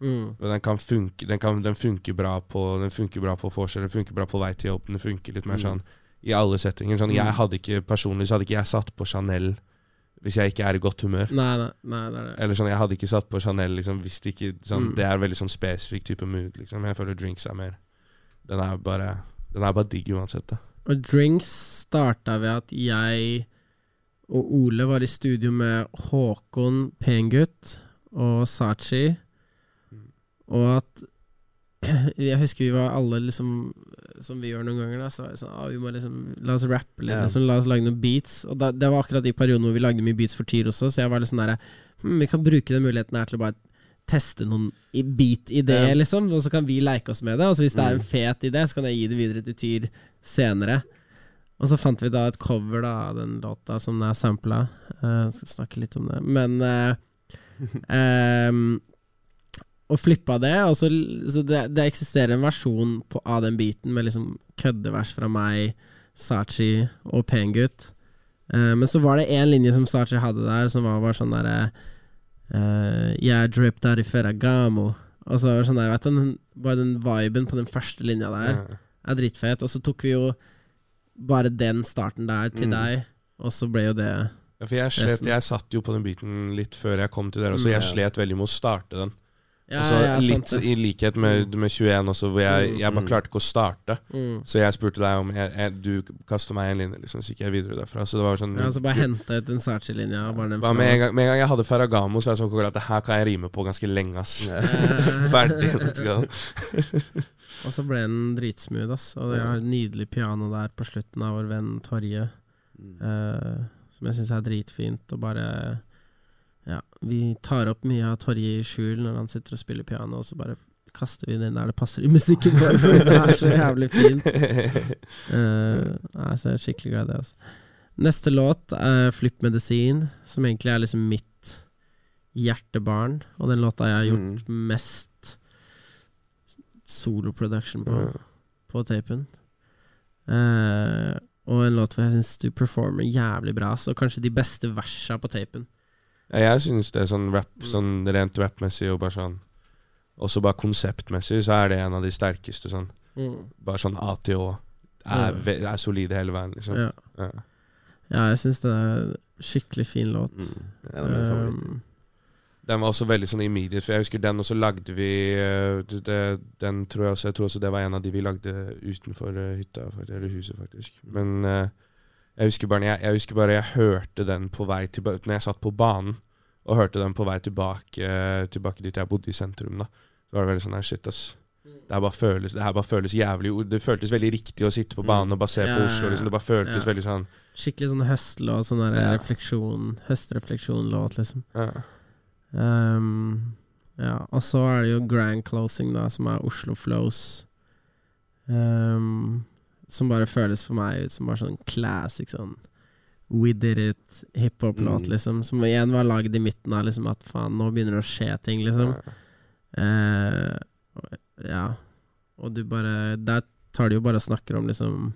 Mm. Den kan funke Den, kan, den funker bra på Den funker bra på vorset, den funker bra på vei til jobb. Den funker litt mer Mm. sånn i alle settinger. Sånn, Mm. jeg hadde ikke Personlig så hadde ikke jeg satt på Chanel hvis jeg ikke er i godt humør. Nei, nei, nei, det det. Eller sånn, Jeg hadde ikke satt på Chanel liksom, hvis det ikke sånn, Mm. Det er veldig sånn spesifikk type mood. Liksom. Jeg føler drinks er mer Den er bare Den er bare digg uansett. Da. Og Drinks starta ved at jeg og Ole var i studio med Håkon Pengutt og Sachi, Mm. Og at Jeg husker vi var alle liksom Som vi gjør noen ganger, da. Så var sånn ah, vi må liksom La oss rappe litt, liksom. La oss lage noen beats. Og da, det var akkurat i perioden hvor vi lagde mye beats for Tyr også, så jeg var litt sånn derre hm, Vi kan bruke den muligheten her til å bare teste noen beat-ideer, Ja. liksom. Og så kan vi leke oss med det. Og så hvis det er en Mm. fet idé, så kan jeg gi det videre til Tyr senere. Og så fant vi da et cover da av den låta som den er sampla. Uh, skal snakke litt om det. Men uh, ehm, Og flippa det. Og så, så det, det eksisterer en versjon på, av den biten med liksom køddevers fra meg, Sachi og Pengutt. Uh, men så var det én linje som Sachi hadde der, som var bare sånn derre uh, Jeg dripped out i Ferragamo. Og så var sånn der, vet du, den, bare den viben på den første linja der Ja. er dritfet. Og så tok vi jo bare den starten der til Mm. deg, og så ble jo det Ja, for jeg, slet, jeg satt jo på den biten litt før jeg kom til dere, så Mm, jeg slet veldig med å starte den. Ja, og så ja, sant litt det. i likhet med, med 21 også, hvor jeg, jeg bare Mm. klarte ikke å starte. Mm. Så jeg spurte deg om jeg, jeg, Du kaster meg en linje, liksom, så gikk jeg videre derfra. Så det var sånn Ja, altså bare henta ut en Bare med, med en gang jeg hadde Ferragamo, så var jeg sånn at det her kan jeg rime på ganske lenge, ass. Ferdig, let's go. Og så ble den dritsmooth, ass. Og det er et nydelig piano der på slutten av vår venn Torje, Mm. eh, som jeg syns er dritfint. Og bare Ja, vi tar opp mye av Torje i skjul når han sitter og spiller piano, og så bare kaster vi det inn der det passer i musikken vår, for det er så jævlig fint. Uh, nei, så jeg er skikkelig glad i det. Altså. Neste låt er 'Flipp Medisin', som egentlig er liksom mitt hjertebarn, og den låta jeg har gjort mest solo-production på, Ja. på tapen. Uh, og en låt hvor jeg syns du performer jævlig bra, så kanskje de beste versa på tapen. Ja, jeg syns det er sånn rap, Mm. sånn rent rappmessig og bare sånn Også bare konseptmessig så er det en av de sterkeste sånn Bare sånn A til Å er, Mm. er solide hele veien, liksom. Ja, Ja. ja jeg syns det er skikkelig fin låt. Mm. Ja. Um, Den var også veldig sånn immediate, for jeg husker den også lagde vi eh, det, Den tror jeg også Jeg tror også det var en av de vi lagde utenfor eh, hytta, eller huset, faktisk. Men eh, jeg husker bare jeg, jeg husker bare jeg hørte den på vei tilbake Når jeg satt på banen og hørte den på vei tilbake Tilbake dit jeg bodde i sentrum, da. Så var det veldig sånn her Shit, ass. Det her bare føles, det her bare føles jævlig Det føltes veldig riktig å sitte på banen og bare se Ja, på Oslo. Liksom. Det bare føltes Ja. veldig sånn skikkelig sånn høstlåt, sånn der Ja. refleksjon, høstrefleksjon-låt, liksom. ja. Um, ja, og så er det jo grand closing, da, som er Oslo Flows. Um, som bare føles for meg ut som bare sånn classic sånn We did it, hiphop-låt, Mm. liksom. Som igjen var lagd i midten av liksom at faen, nå begynner det å skje ting, liksom. Ja. Og- ja. Og du bare Der tar de jo bare og snakker om liksom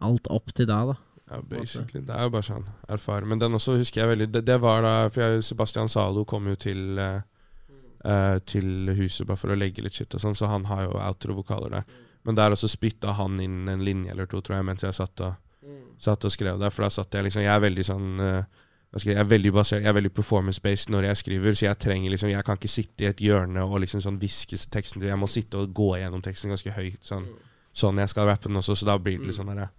alt opp til deg, da. Ja, basically. Det er jo bare sånn erfare. Men den også husker jeg veldig Det, det var da For jeg, Sebastian Zalo kom jo til eh, Til huset bare for å legge litt shit og sånn, så han har jo outro-vokaler der. Men der også spytta han inn en linje eller to, tror jeg, mens jeg satt og, satt og skrev der. For da satt jeg liksom Jeg er veldig sånn eh, jeg, er veldig basert Jeg er veldig performance-based når jeg skriver, så jeg trenger liksom Jeg kan ikke sitte i et hjørne og liksom sånn hviske teksten til Jeg må sitte og gå gjennom teksten ganske høyt. Sånn, sånn jeg skal rappe den også, så da blir det litt sånn der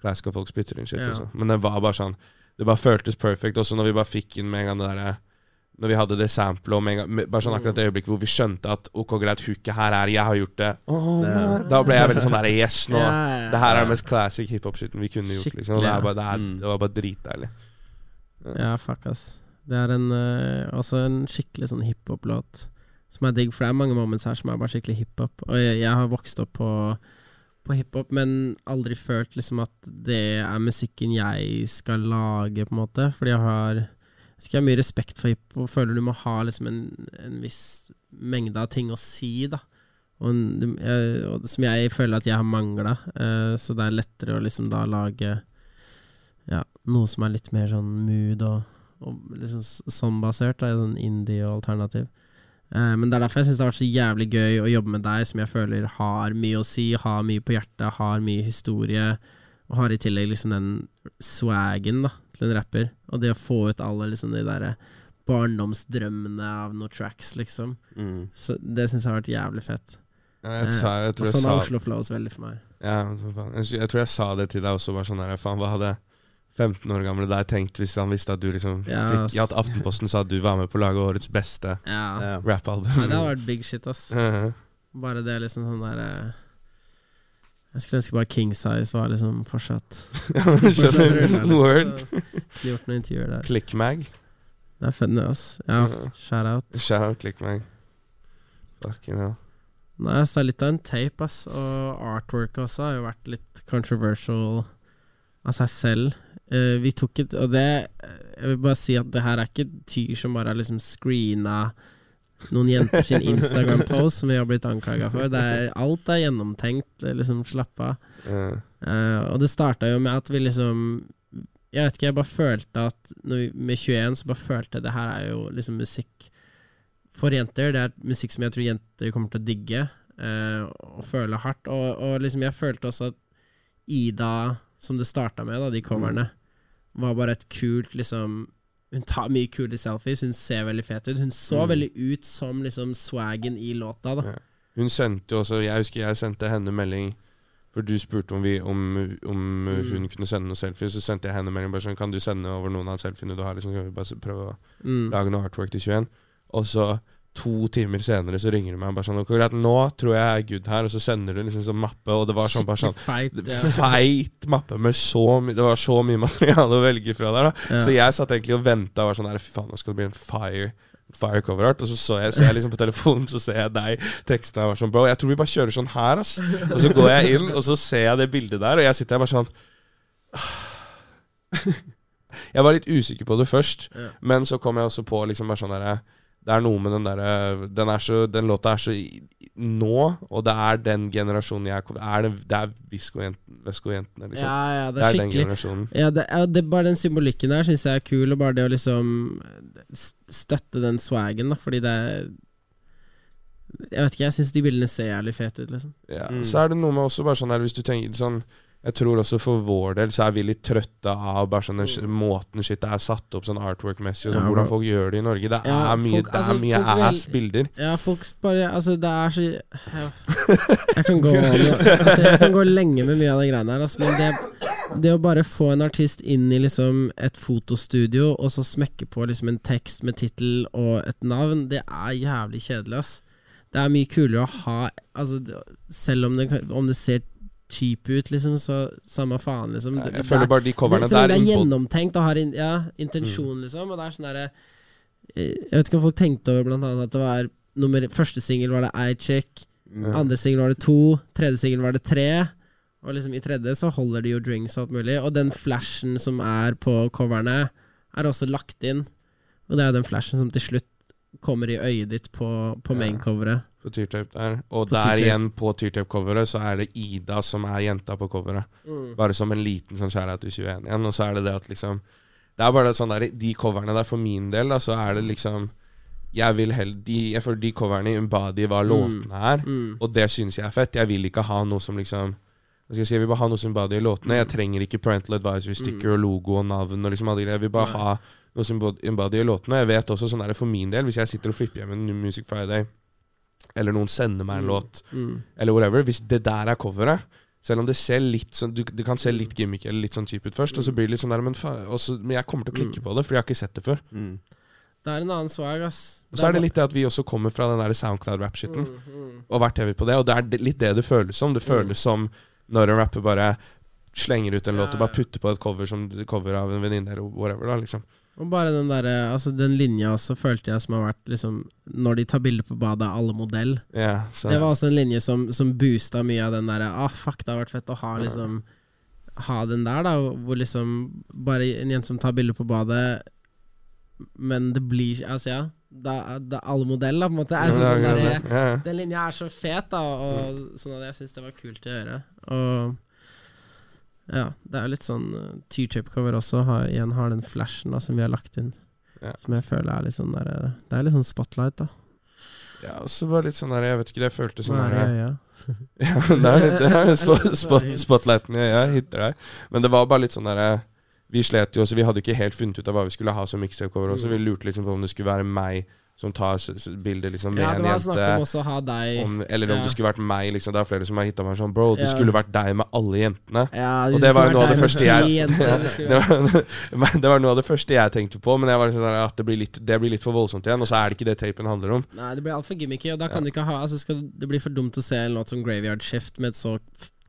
Classic og folk spytter inn shit. Ja. Men det var bare sånn Det bare føltes perfect. Også når vi bare fikk inn med en gang det derre Når vi hadde det samplet om med en gang Bare sånn akkurat det øyeblikket hvor vi skjønte at OK, greit, hooket her er Jeg har gjort det. Oh, Ja. Da ble jeg veldig sånn der Yes, nå Ja, ja, ja. Det her er den mest classic hiphop-shiten vi kunne gjort. Liksom. Det, er bare, det, er, det var bare dritdeilig. Ja, fuck, ass. Det er en, uh, en skikkelig sånn hiphop-låt som er digg, for det er mange moments her som er bare skikkelig hiphop. Og jeg, jeg har vokst opp på, på hiphop, men aldri følt liksom at det er musikken jeg skal lage, på en måte. Fordi jeg har vet ikke, har mye respekt for hiphop føler du må ha liksom en, en viss mengde av ting å si, da. Og, jeg, og som jeg føler at jeg har mangla. Eh, så det er lettere å liksom da lage ja, noe som er litt mer sånn mood og, og liksom sånn basert. Da, sånn indie og alternativ. Eh, men det er derfor jeg syns det har vært så jævlig gøy å jobbe med deg, som jeg føler har mye å si, har mye på hjertet, har mye historie, og har i tillegg liksom den swagen da, til en rapper. Og det å få ut alle liksom de derre barndomsdrømmene av noen tracks, liksom. Mm. Så det syns jeg har vært jævlig fett. Ja, jeg, sa, jeg, Og tror og sånn har Oslo Flows veldig for meg. ja, jeg, jeg tror jeg sa det til deg også. Bare sånn her, faen, Hva hadde 15 år gamle deg tenkt hvis han visste at du liksom Ja, fikk. Ja, at Aftenposten sa at du var med på å lage årets beste Ja. Rappalbum? Ja, det hadde vært big shit, ass. Ja. Bare det liksom sånn der eh, Jeg skulle ønske bare King Size var liksom fortsatt Skjønner du? Word. Ikke gjort noen intervjuer der. Clickmag. Det er funny, ass. Ja, Ja. shout out. Shout out Clickmag. Fucking hell. Nei, så det er litt av en tape, ass. Og artwork også har jo vært litt controversial av seg selv. Uh, vi tok et Og det Jeg vil bare si at det her er ikke tyr som bare har liksom screena noen jenter sin Instagram-post, som vi har blitt anklaga for. Det er, alt er gjennomtenkt. Liksom, slapp av. Uh. Uh, og det starta jo med at vi liksom Jeg vet ikke, jeg bare følte at vi, med 21 så bare følte jeg det her er jo liksom musikk for jenter. Det er musikk som jeg tror jenter kommer til å digge uh, og føle hardt. Og, og liksom jeg følte også at Ida, som det starta med, da, de coverne, var bare et kult liksom Hun tar mye kule selfies, hun ser veldig fet ut. Hun så Mm. veldig ut som liksom swaggen i låta, da. Ja. Hun sendte jo også Jeg husker jeg sendte henne melding For du spurte om, vi, om, om Mm. hun kunne sende noen selfies. Så sendte jeg henne melding bare sånn Kan du sende over noen av selfiene du har? Liksom, kan vi bare prøve å Mm. lage noe artwork til 21? Og så to timer senere så ringer du meg og bare sånn greit, nå tror jeg jeg er good her. Og så sender du liksom sånn mappe, og det var sånn bare sånn Feit, ja. Feit mappe med så mye Det var så mye materiale å velge fra der. da Ja. Så jeg satt egentlig og venta og var sånn Fy faen, nå skal det bli en fire Fire cover art Og så så jeg, ser jeg liksom på telefonen Så ser jeg deg teksten og var sånn Bro, jeg tror vi bare kjører sånn her ass Og så går jeg inn Og så ser jeg det bildet der Og jeg sitter her bare sånn Jeg var litt usikker på det først Ja. Men så kom jeg også på liksom bare sånn der, Det er noe med den der Den, er den låta er så nå Og det er den generasjonen jeg er det, det er Visco-jentene liksom. ja, ja, det det er er den generasjonen Ja, det, ja, det, bare den symbolikken der syns jeg er kul, og bare det å liksom støtte den swaggen, da, fordi det er Jeg vet ikke, jeg syns de bildene ser jævlig fete ut, liksom. Ja, Mm. Så er det noe med også bare sånn her Hvis du tenker sånn Jeg tror også for vår del så er vi litt trøtte av bare sånn den sk- måten shit er satt opp sånn artwork-messig, og sånn, Mm. Ja, hvordan folk gjør det i Norge. Det er Ja, mye, folk- det er altså, mye ass-bilder. Ja, folk bare Altså, det er så ja. Jeg kan gå altså, Jeg kan gå lenge med mye av de greiene her, altså, men det, det å bare få en artist inn i liksom et fotostudio, og så smekke på liksom en tekst med tittel og et navn, det er jævlig kjedelig, ass. Det er mye kulere å ha Altså, selv om det, om det ser cheap ut, liksom, så samme faen, liksom. Det- Jeg føler er- bare de coverne lenge der det er gjennomtenkt og har in, ja, intensjon, liksom. Og det er sånn derre eh, Jeg vet ikke om folk tenkte over blant annet at det var nummer, Første singel var det I Check, mm. andre singel var det to, tredje singel var det tre. Og liksom i tredje så holder de jo drinks og alt mulig. Og den flashen som er på coverne, er også lagt inn. Og det er den flashen som til slutt kommer i øyet ditt på, på maincoveret. på Tyrtape der. Og På der igjen, på Tyrtape-coveret, så er det Ida som er jenta på coveret. Mm. Bare som en liten sånn skjæra til 21 igjen. Og så er det det at liksom Det er bare sånn der De coverne der, for min del, da, så er det liksom Jeg vil heller de, Jeg føler de coverne i Umbadi hva låtene er. Mm. Og det syns jeg er fett. Jeg vil ikke ha noe som liksom jeg si, Jeg vil bare ha noe som Umbadi i låtene. Jeg trenger ikke parental advisory sticker og logo og navn. Og liksom. Jeg vil bare Mm. Ha noe som i låtene. Jeg vet også sånn er det for min del, hvis jeg sitter og flipper hjem en New Music Friday, eller noen sender meg en Mm. låt, Mm. eller whatever Hvis det der er coveret selv om det ser litt sånn Du, det kan se litt gimmick eller litt sånn cheap ut først, og så blir det litt sånn der Men, faen, og så- men jeg kommer til å klikke Mm. på det, for jeg har ikke sett det før. Mm. Det er en annen swag, ass. Og så er det litt det at vi også kommer fra den der Soundcloud-rap-shitten, mm, mm. og vært heavy på det, og det er litt det det føles som. Det føles Mm. som når en rapper bare slenger ut en Ja, låt og bare putter på et cover som cover av en venninne eller whatever, da, liksom. Og bare den der, Altså, den linja også følte jeg som har vært liksom Når de tar bilder på badet, er alle modell. Yeah, Det var også en linje som, som boosta mye av den derre Ah, fuck, det har vært fett å ha liksom Ha den der, da, hvor liksom Bare en jente som tar bilder på badet, men det blir Altså, ja. Da er alle modell, da, på en måte. Altså, det den, det. Ja. den linja er så fet, da, og sånn at jeg syns det var kult å gjøre. Og ja, det er jo litt sånn uh, T-chip-cover også har, igjen har den flashen da som vi har lagt inn. Ja. Som jeg føler er litt sånn der, uh, Det er litt sånn spotlight, da. Ja, og så bare litt sånn der Jeg vet ikke, det føltes sånn er der det, ja? Ja, det er det er spot, spot, spotlighten jeg, jeg hitter deg. Men det var bare litt sånn derre Vi slet jo også, vi hadde ikke helt funnet ut av hva vi skulle ha som mixtape-cover også. Mm. Vi lurte liksom på om det skulle være meg som tar bilder liksom med Ja, det en snakk om ha deg Om, eller om Ja. det skulle vært meg. liksom Det er flere som har hitta meg sånn Bro, det Ja. skulle vært deg med alle jentene. ja, Og det var noe av det første jeg jenter, det det, var, det var noe av det første jeg tenkte på, men liksom det blir, litt, det blir litt for voldsomt igjen. Og så er det ikke det tapen handler om. Nei, det blir altfor gimmicky, og da kan du ikke ha altså skal, Det blir for dumt å se en låt som Graveyard Shift med et så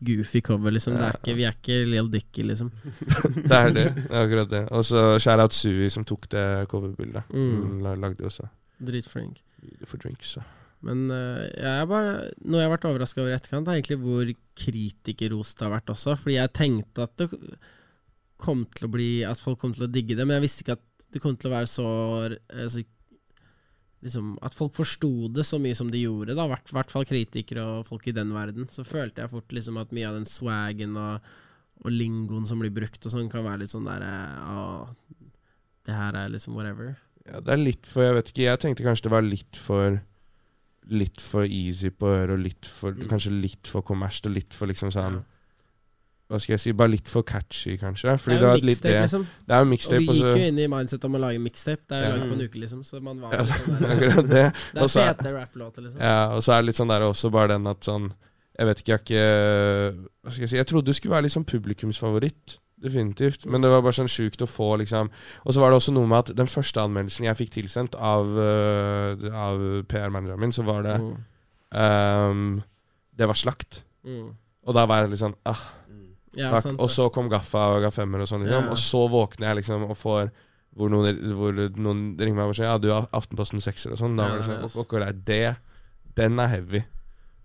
goofy cover, liksom. Det er ikke, vi er ikke Lill Dicky, liksom. Det er det. det er akkurat det. Og så shout-out Sui, som tok det coverbildet. Mm. Lagde jo også Dritflink. for drinks. ja. Men uh, jeg bare noe jeg har vært overraska over i etterkant, er egentlig hvor kritikerrost det har vært også. Fordi jeg tenkte at det kom til å bli At folk kom til å digge det, men jeg visste ikke at det kom til å være så, altså, Liksom At folk forsto det så mye som de gjorde, da. I hvert, hvert fall kritikere og folk i den verden. Så følte jeg fort liksom at mye av den swagen og, og lingoen som blir brukt og sånn, kan være litt sånn derre Å, det her er liksom whatever. Ja, det er litt for Jeg vet ikke, jeg tenkte kanskje det var litt for Litt for easy på øret, og litt for Mm. kanskje litt for kommersielt, og litt for liksom sånn Hva skal jeg si, bare litt for catchy, kanskje. Det er jo mixtape, det liksom. Det er jo mixtape, Og vi gikk jo inn i mindset om å lage mixtape. Det er jo Ja. laget på en uke, liksom. Så man var Ja, sånn der, det. Det er så er- fete rapplåter, liksom. Ja, og så er det litt sånn der også bare den at sånn Jeg vet ikke, jeg har ikke Hva skal jeg si Jeg trodde det skulle være sånn publikumsfavoritt. Definitivt. Men det var bare sånn sjukt å få, liksom Og så var det også noe med at den første anmeldelsen jeg fikk tilsendt av, øh, av PR-manageren min, så var det Mm. um, Det var slakt. Mm. Og da var jeg litt sånn ah, Ja, sant. Og så kom Gaffa og Gaffemmer og sånn, liksom. Ja. Og så våkner jeg liksom og får hvor noen, hvor noen ringer meg og sier Ja, du har Aftenposten sekser og sånn. Da var det sånn ok, det, Den er heavy.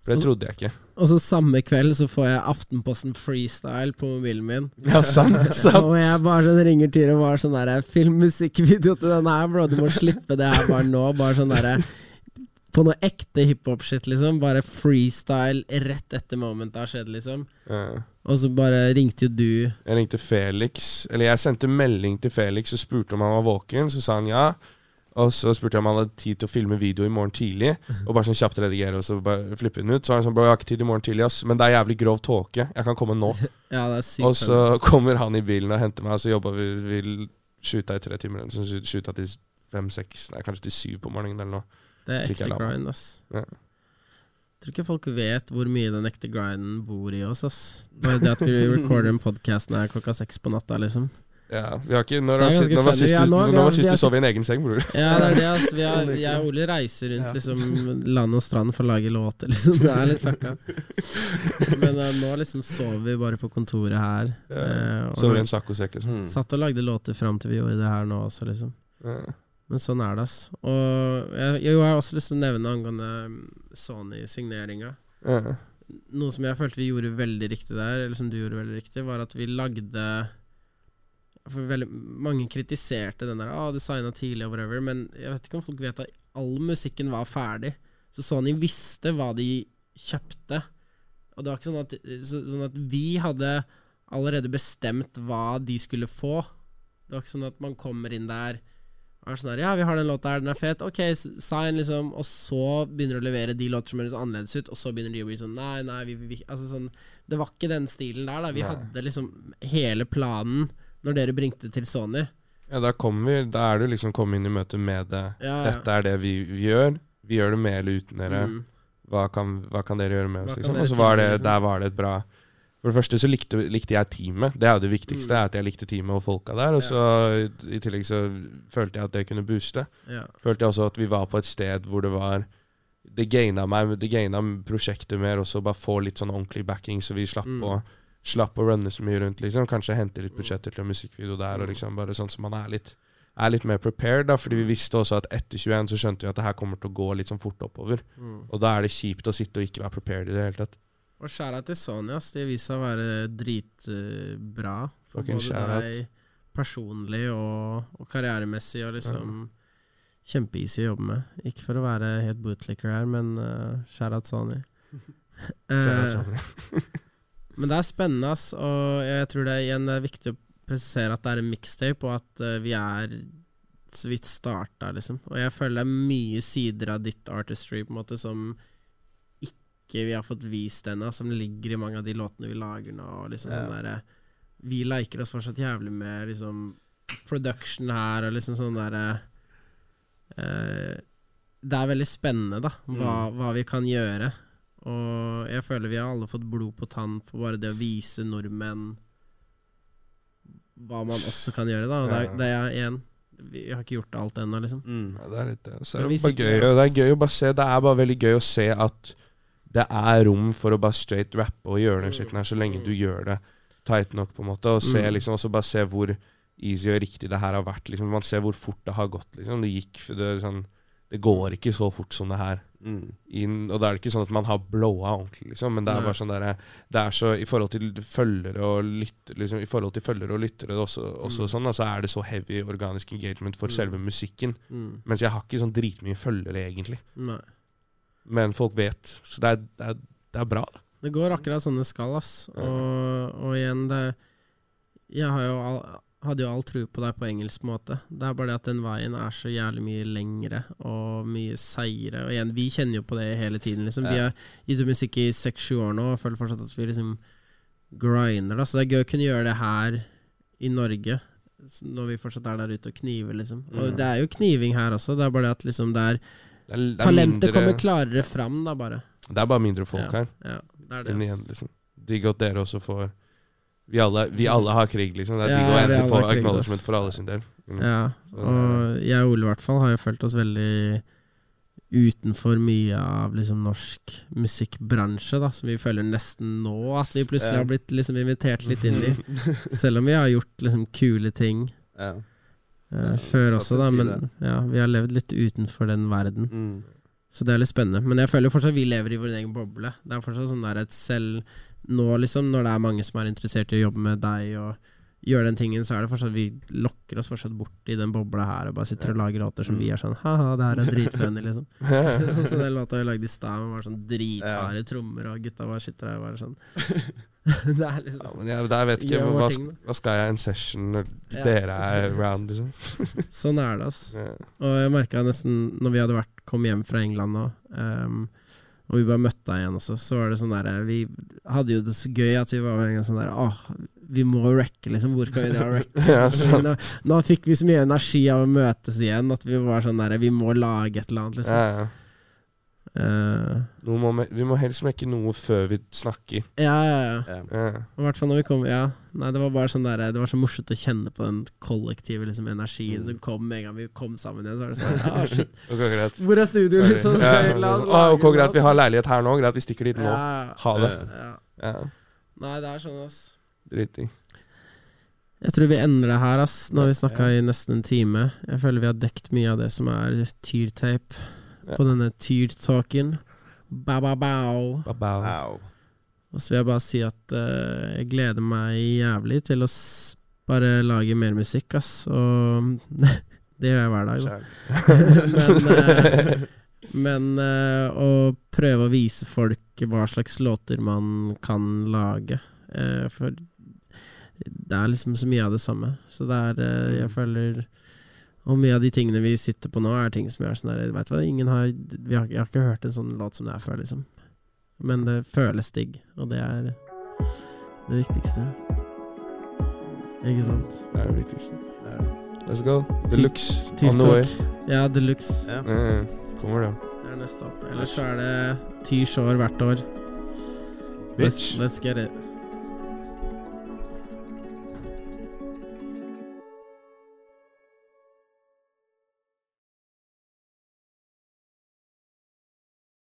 For det trodde jeg ikke. Og så samme kveld så får jeg Aftenposten freestyle på mobilen min. Ja, sant, sant. Og jeg bare sånn ringer Tyre og bare sånn derre Film musikkvideo til den her, bro. Du må slippe det her bare nå. Bare sånn derre På noe ekte hiphop-shit, liksom. Bare freestyle rett etter momentet har skjedd, liksom. Ja. Og så bare ringte jo du Jeg ringte Felix Eller jeg sendte melding til Felix og spurte om han var våken. Så sa han ja. Og så spurte jeg om han hadde tid til å filme video i morgen tidlig. Og bare sånn kjapt redigere og så bare flippe den ut. Så han sånn Bro, jeg har ikke tid i morgen tidlig, ass. Men det er jævlig grov tåke. Jeg kan komme nå. Ja, det er sykt. Og så kommer han i bilen og henter meg, og så jobba vi Vi shoota i tre timer. Så shoota til fem-seks, kanskje til syv på morgenen eller noe. Det er ekte grind, ass. Ja. Tror ikke folk vet hvor mye den ekte grinden bor i oss, ass. Bare det at vi recorder en podkast her klokka seks på natta, liksom. Ja, vi har ikke Når, Det var sist- ganske var sist Ja, du, nå- når var sist du sov i en egen seng, bror? Ja, det er det, ass. Vi har, jeg og Ole reiser rundt Ja. liksom land og strand for å lage låter, liksom. Det er litt fucka. Men uh, nå liksom sover vi bare på kontoret her. Ja. Uh, Sover i en saccosekk, liksom. Mm. Satt og lagde låter fram til vi gjorde det her nå også, liksom. Ja. Men sånn er det, ass. Og jeg, jeg har også lyst til å nevne angående mm, Sony-signeringa. Ja. Noe som jeg følte vi gjorde veldig riktig der, eller som du gjorde veldig riktig, var at vi lagde For veldig mange kritiserte den der ah, 'du signa tidlig' og whatever, men jeg vet ikke om folk vet at all musikken var ferdig. Så Sony visste hva de kjøpte. Og det var ikke sånn at, så, sånn at vi hadde allerede bestemt hva de skulle få. Det var ikke sånn at man kommer inn der og er sånn her, Ja, vi har den låta her, den er fet. Ok, sign, liksom. Og så begynner du å levere de låter som høres annerledes ut, og så begynner de å bli sånn Nei, nei, vi, vi, Altså sånn Det var ikke den stilen der, da. Vi Nei. hadde liksom hele planen når dere bringte til Sony. ja, da kommer vi Da er du liksom kommet inn i møte med det. Ja, ja. Dette er det vi, vi gjør. Vi gjør det med eller uten dere. Mm. Hva, kan, hva kan dere gjøre med oss? Liksom? Og så var det, liksom? der var det et bra For det første så likte, likte jeg teamet. Det er jo det viktigste. Mm. At jeg likte teamet og folka der. Og så i- i tillegg så følte jeg at det kunne booste. Ja. Følte jeg også at vi var på et sted hvor det var Det gaina meg Det gaina prosjektet mer også, bare få litt sånn ordentlig backing, så vi slapp Mm. å Slapp å runne så mye rundt, liksom. Kanskje hente litt budsjetter til en musikkvideo der, og Mm. liksom bare sånn som man er litt er litt mer prepared, da, fordi vi visste også at etter 21 så skjønte vi at det her kommer til å gå litt sånn fort oppover. Mm. Og da er det kjipt å sitte og ikke være prepared i det hele tatt. Og skjæra til Sony, det De viste seg å være dritbra. for Fucking både deg personlig og, og karrieremessig, og liksom Kjempeeasy å jobbe med. Ikke for å være helt bootlicker her, men uh, shout-out Sony. Så Men det er spennende, ass, og jeg tror det er igjen det er viktig å presisere at det er en mixtape, og at uh, vi er så vidt starta, liksom. Og jeg føler det er mye sider av ditt artistry på en måte som ikke vi har fått vist ennå, som ligger i mange av de låtene vi lager nå. Og liksom Ja. sånn der, Vi liker oss fortsatt jævlig med liksom production her, og liksom sånn derre uh, Det er veldig spennende, da, hva, hva vi kan gjøre. Og jeg føler vi har alle fått blod på tann for bare det å vise nordmenn hva man også kan gjøre, da. Og det, er, det er igjen Vi har ikke gjort alt ennå, liksom. Mm. Ja, det er litt det. Så er det bare gøy, det er gøy å bare se Det er bare veldig gøy å se at det er rom for å bare straight rappe og gjøre den skitten her, så lenge du gjør det tight nok, på en måte. Og se Mm. liksom også bare se hvor easy og riktig det her har vært. Liksom. Man ser hvor fort det har gått. Liksom. Det gikk det, sånn, det går ikke så fort som det her. Mm. Inn, og da er det ikke sånn at man har blowa ordentlig, liksom, men det er bare sånn der, Det er så I forhold til følgere og lyttere liksom, I forhold til følgere og lyttere også, også Mm. sånn, altså, så er det så heavy organisk engagement for Mm. selve musikken. Mm. Mens jeg har ikke sånn dritmye følgere, egentlig. Nei. Men folk vet. Så det er, det er, det er bra. da. Det går akkurat sånn det skal, ass. Og, og igjen, det Jeg har jo all, hadde jo all tro på deg på engelsk måte. Det er bare det at den veien er så jævlig mye lengre og mye seigere. Og igjen, vi kjenner jo på det hele tiden, liksom. Vi har gitt ut musikk i seks-sju år nå og føler fortsatt at vi liksom grinder, da. Så det er gøy å kunne gjøre det her i Norge. Når vi fortsatt er der ute og kniver, liksom. Og Mm. det er jo kniving her også. Det er bare det at liksom det er Det er, det er Talentet mindre, kommer klarere fram, da, bare. Det er bare mindre folk Ja. her. Ja, det er det. Igjen, liksom. Digg at dere også får vi alle, vi alle har krig, liksom. Det er Ja, digg å endelig få acknowledgement for alle sin del. Mm. Ja, og jeg og Ole i hvert fall har jo følt oss veldig utenfor mye av liksom norsk musikkbransje, da, som vi føler nesten nå at vi plutselig Ja. har blitt liksom invitert litt inn i. Selv om vi har gjort liksom kule ting Ja. uh, før også, da, men ja, vi har levd litt utenfor den verden. Mm. Så det er litt spennende. Men jeg føler jo fortsatt vi lever i vår egen boble. Det er fortsatt sånn der et selv nå, liksom, når det er mange som er interessert i å jobbe med deg og gjøre den tingen, så er det fortsatt vi lokker oss fortsatt bort i den bobla her og bare sitter og lager låter som vi er sånn ha-ha, det her er dritfunny, liksom. sånn som den låta vi lagde i stad, med bare sånn dritharde trommer, og gutta bare sitter der og bare sånn Det er liksom Ja, men jeg, der vet ikke hva, hva, skal jeg en session når Ja. dere er around, liksom. Sånn er det, ass. Ja. Og jeg merka nesten når vi hadde vært kom hjem fra England nå, ehm, og vi bare møtte deg igjen også, så var det sånn derre Vi hadde jo det så gøy at vi var med en gang sånn der Åh, vi må wrecke, liksom. Hvor kan vi dra og? Ja, sant. nå, nå fikk vi så mye energi av å møtes igjen at vi var sånn derre Vi må lage et eller annet, liksom. Ja, ja. Eh, Noe må, me- vi må helst mekke noe før vi snakker. ja, ja, ja. Ja. Ja. I hvert fall når vi kom Ja, nei, det var bare sånn der Det var så morsomt å kjenne på den kollektive liksom, energien Mm. som kom med en gang vi kom sammen igjen. Så var det sånn ah, shit. Ok, greit. Hvor er studio, liksom? Ja, La oss ah, ok, greit, vi har leilighet her nå. Greit, vi stikker dit nå. Ja, Ha det. ja. Ja, Nei, det er sånn, ass. Driting. Jeg tror vi ender det her, ass. Nå har vi snakka Ja. i nesten en time. Jeg føler vi har dekt mye av det som er tyrtape Ja. På denne tyrtalken. Ba-ba-bao. Og så vil jeg bare si at uh, jeg gleder meg jævlig til å s bare lage mer musikk, ass. Og det gjør jeg hver dag, da. Men uh, men uh, å prøve å vise folk hva slags låter man kan lage. Eh, for det er liksom så mye av det samme. Så det er Jeg føler Og mye av de tingene vi sitter på nå, er ting som jeg er sånn der Veit du hva, ingen har, vi har Jeg har ikke hørt en sånn låt som det er før, liksom. Men det føles digg, og det er det viktigste. Ikke sant? Det er det viktigste. Det er det. Let's go. Deluxe looks on the way. Ja, Ja, deluxe. Ja. Ja, kommer det. Det er neste opp. Ellers så er det ti shore hvert år. Let's, let's get it.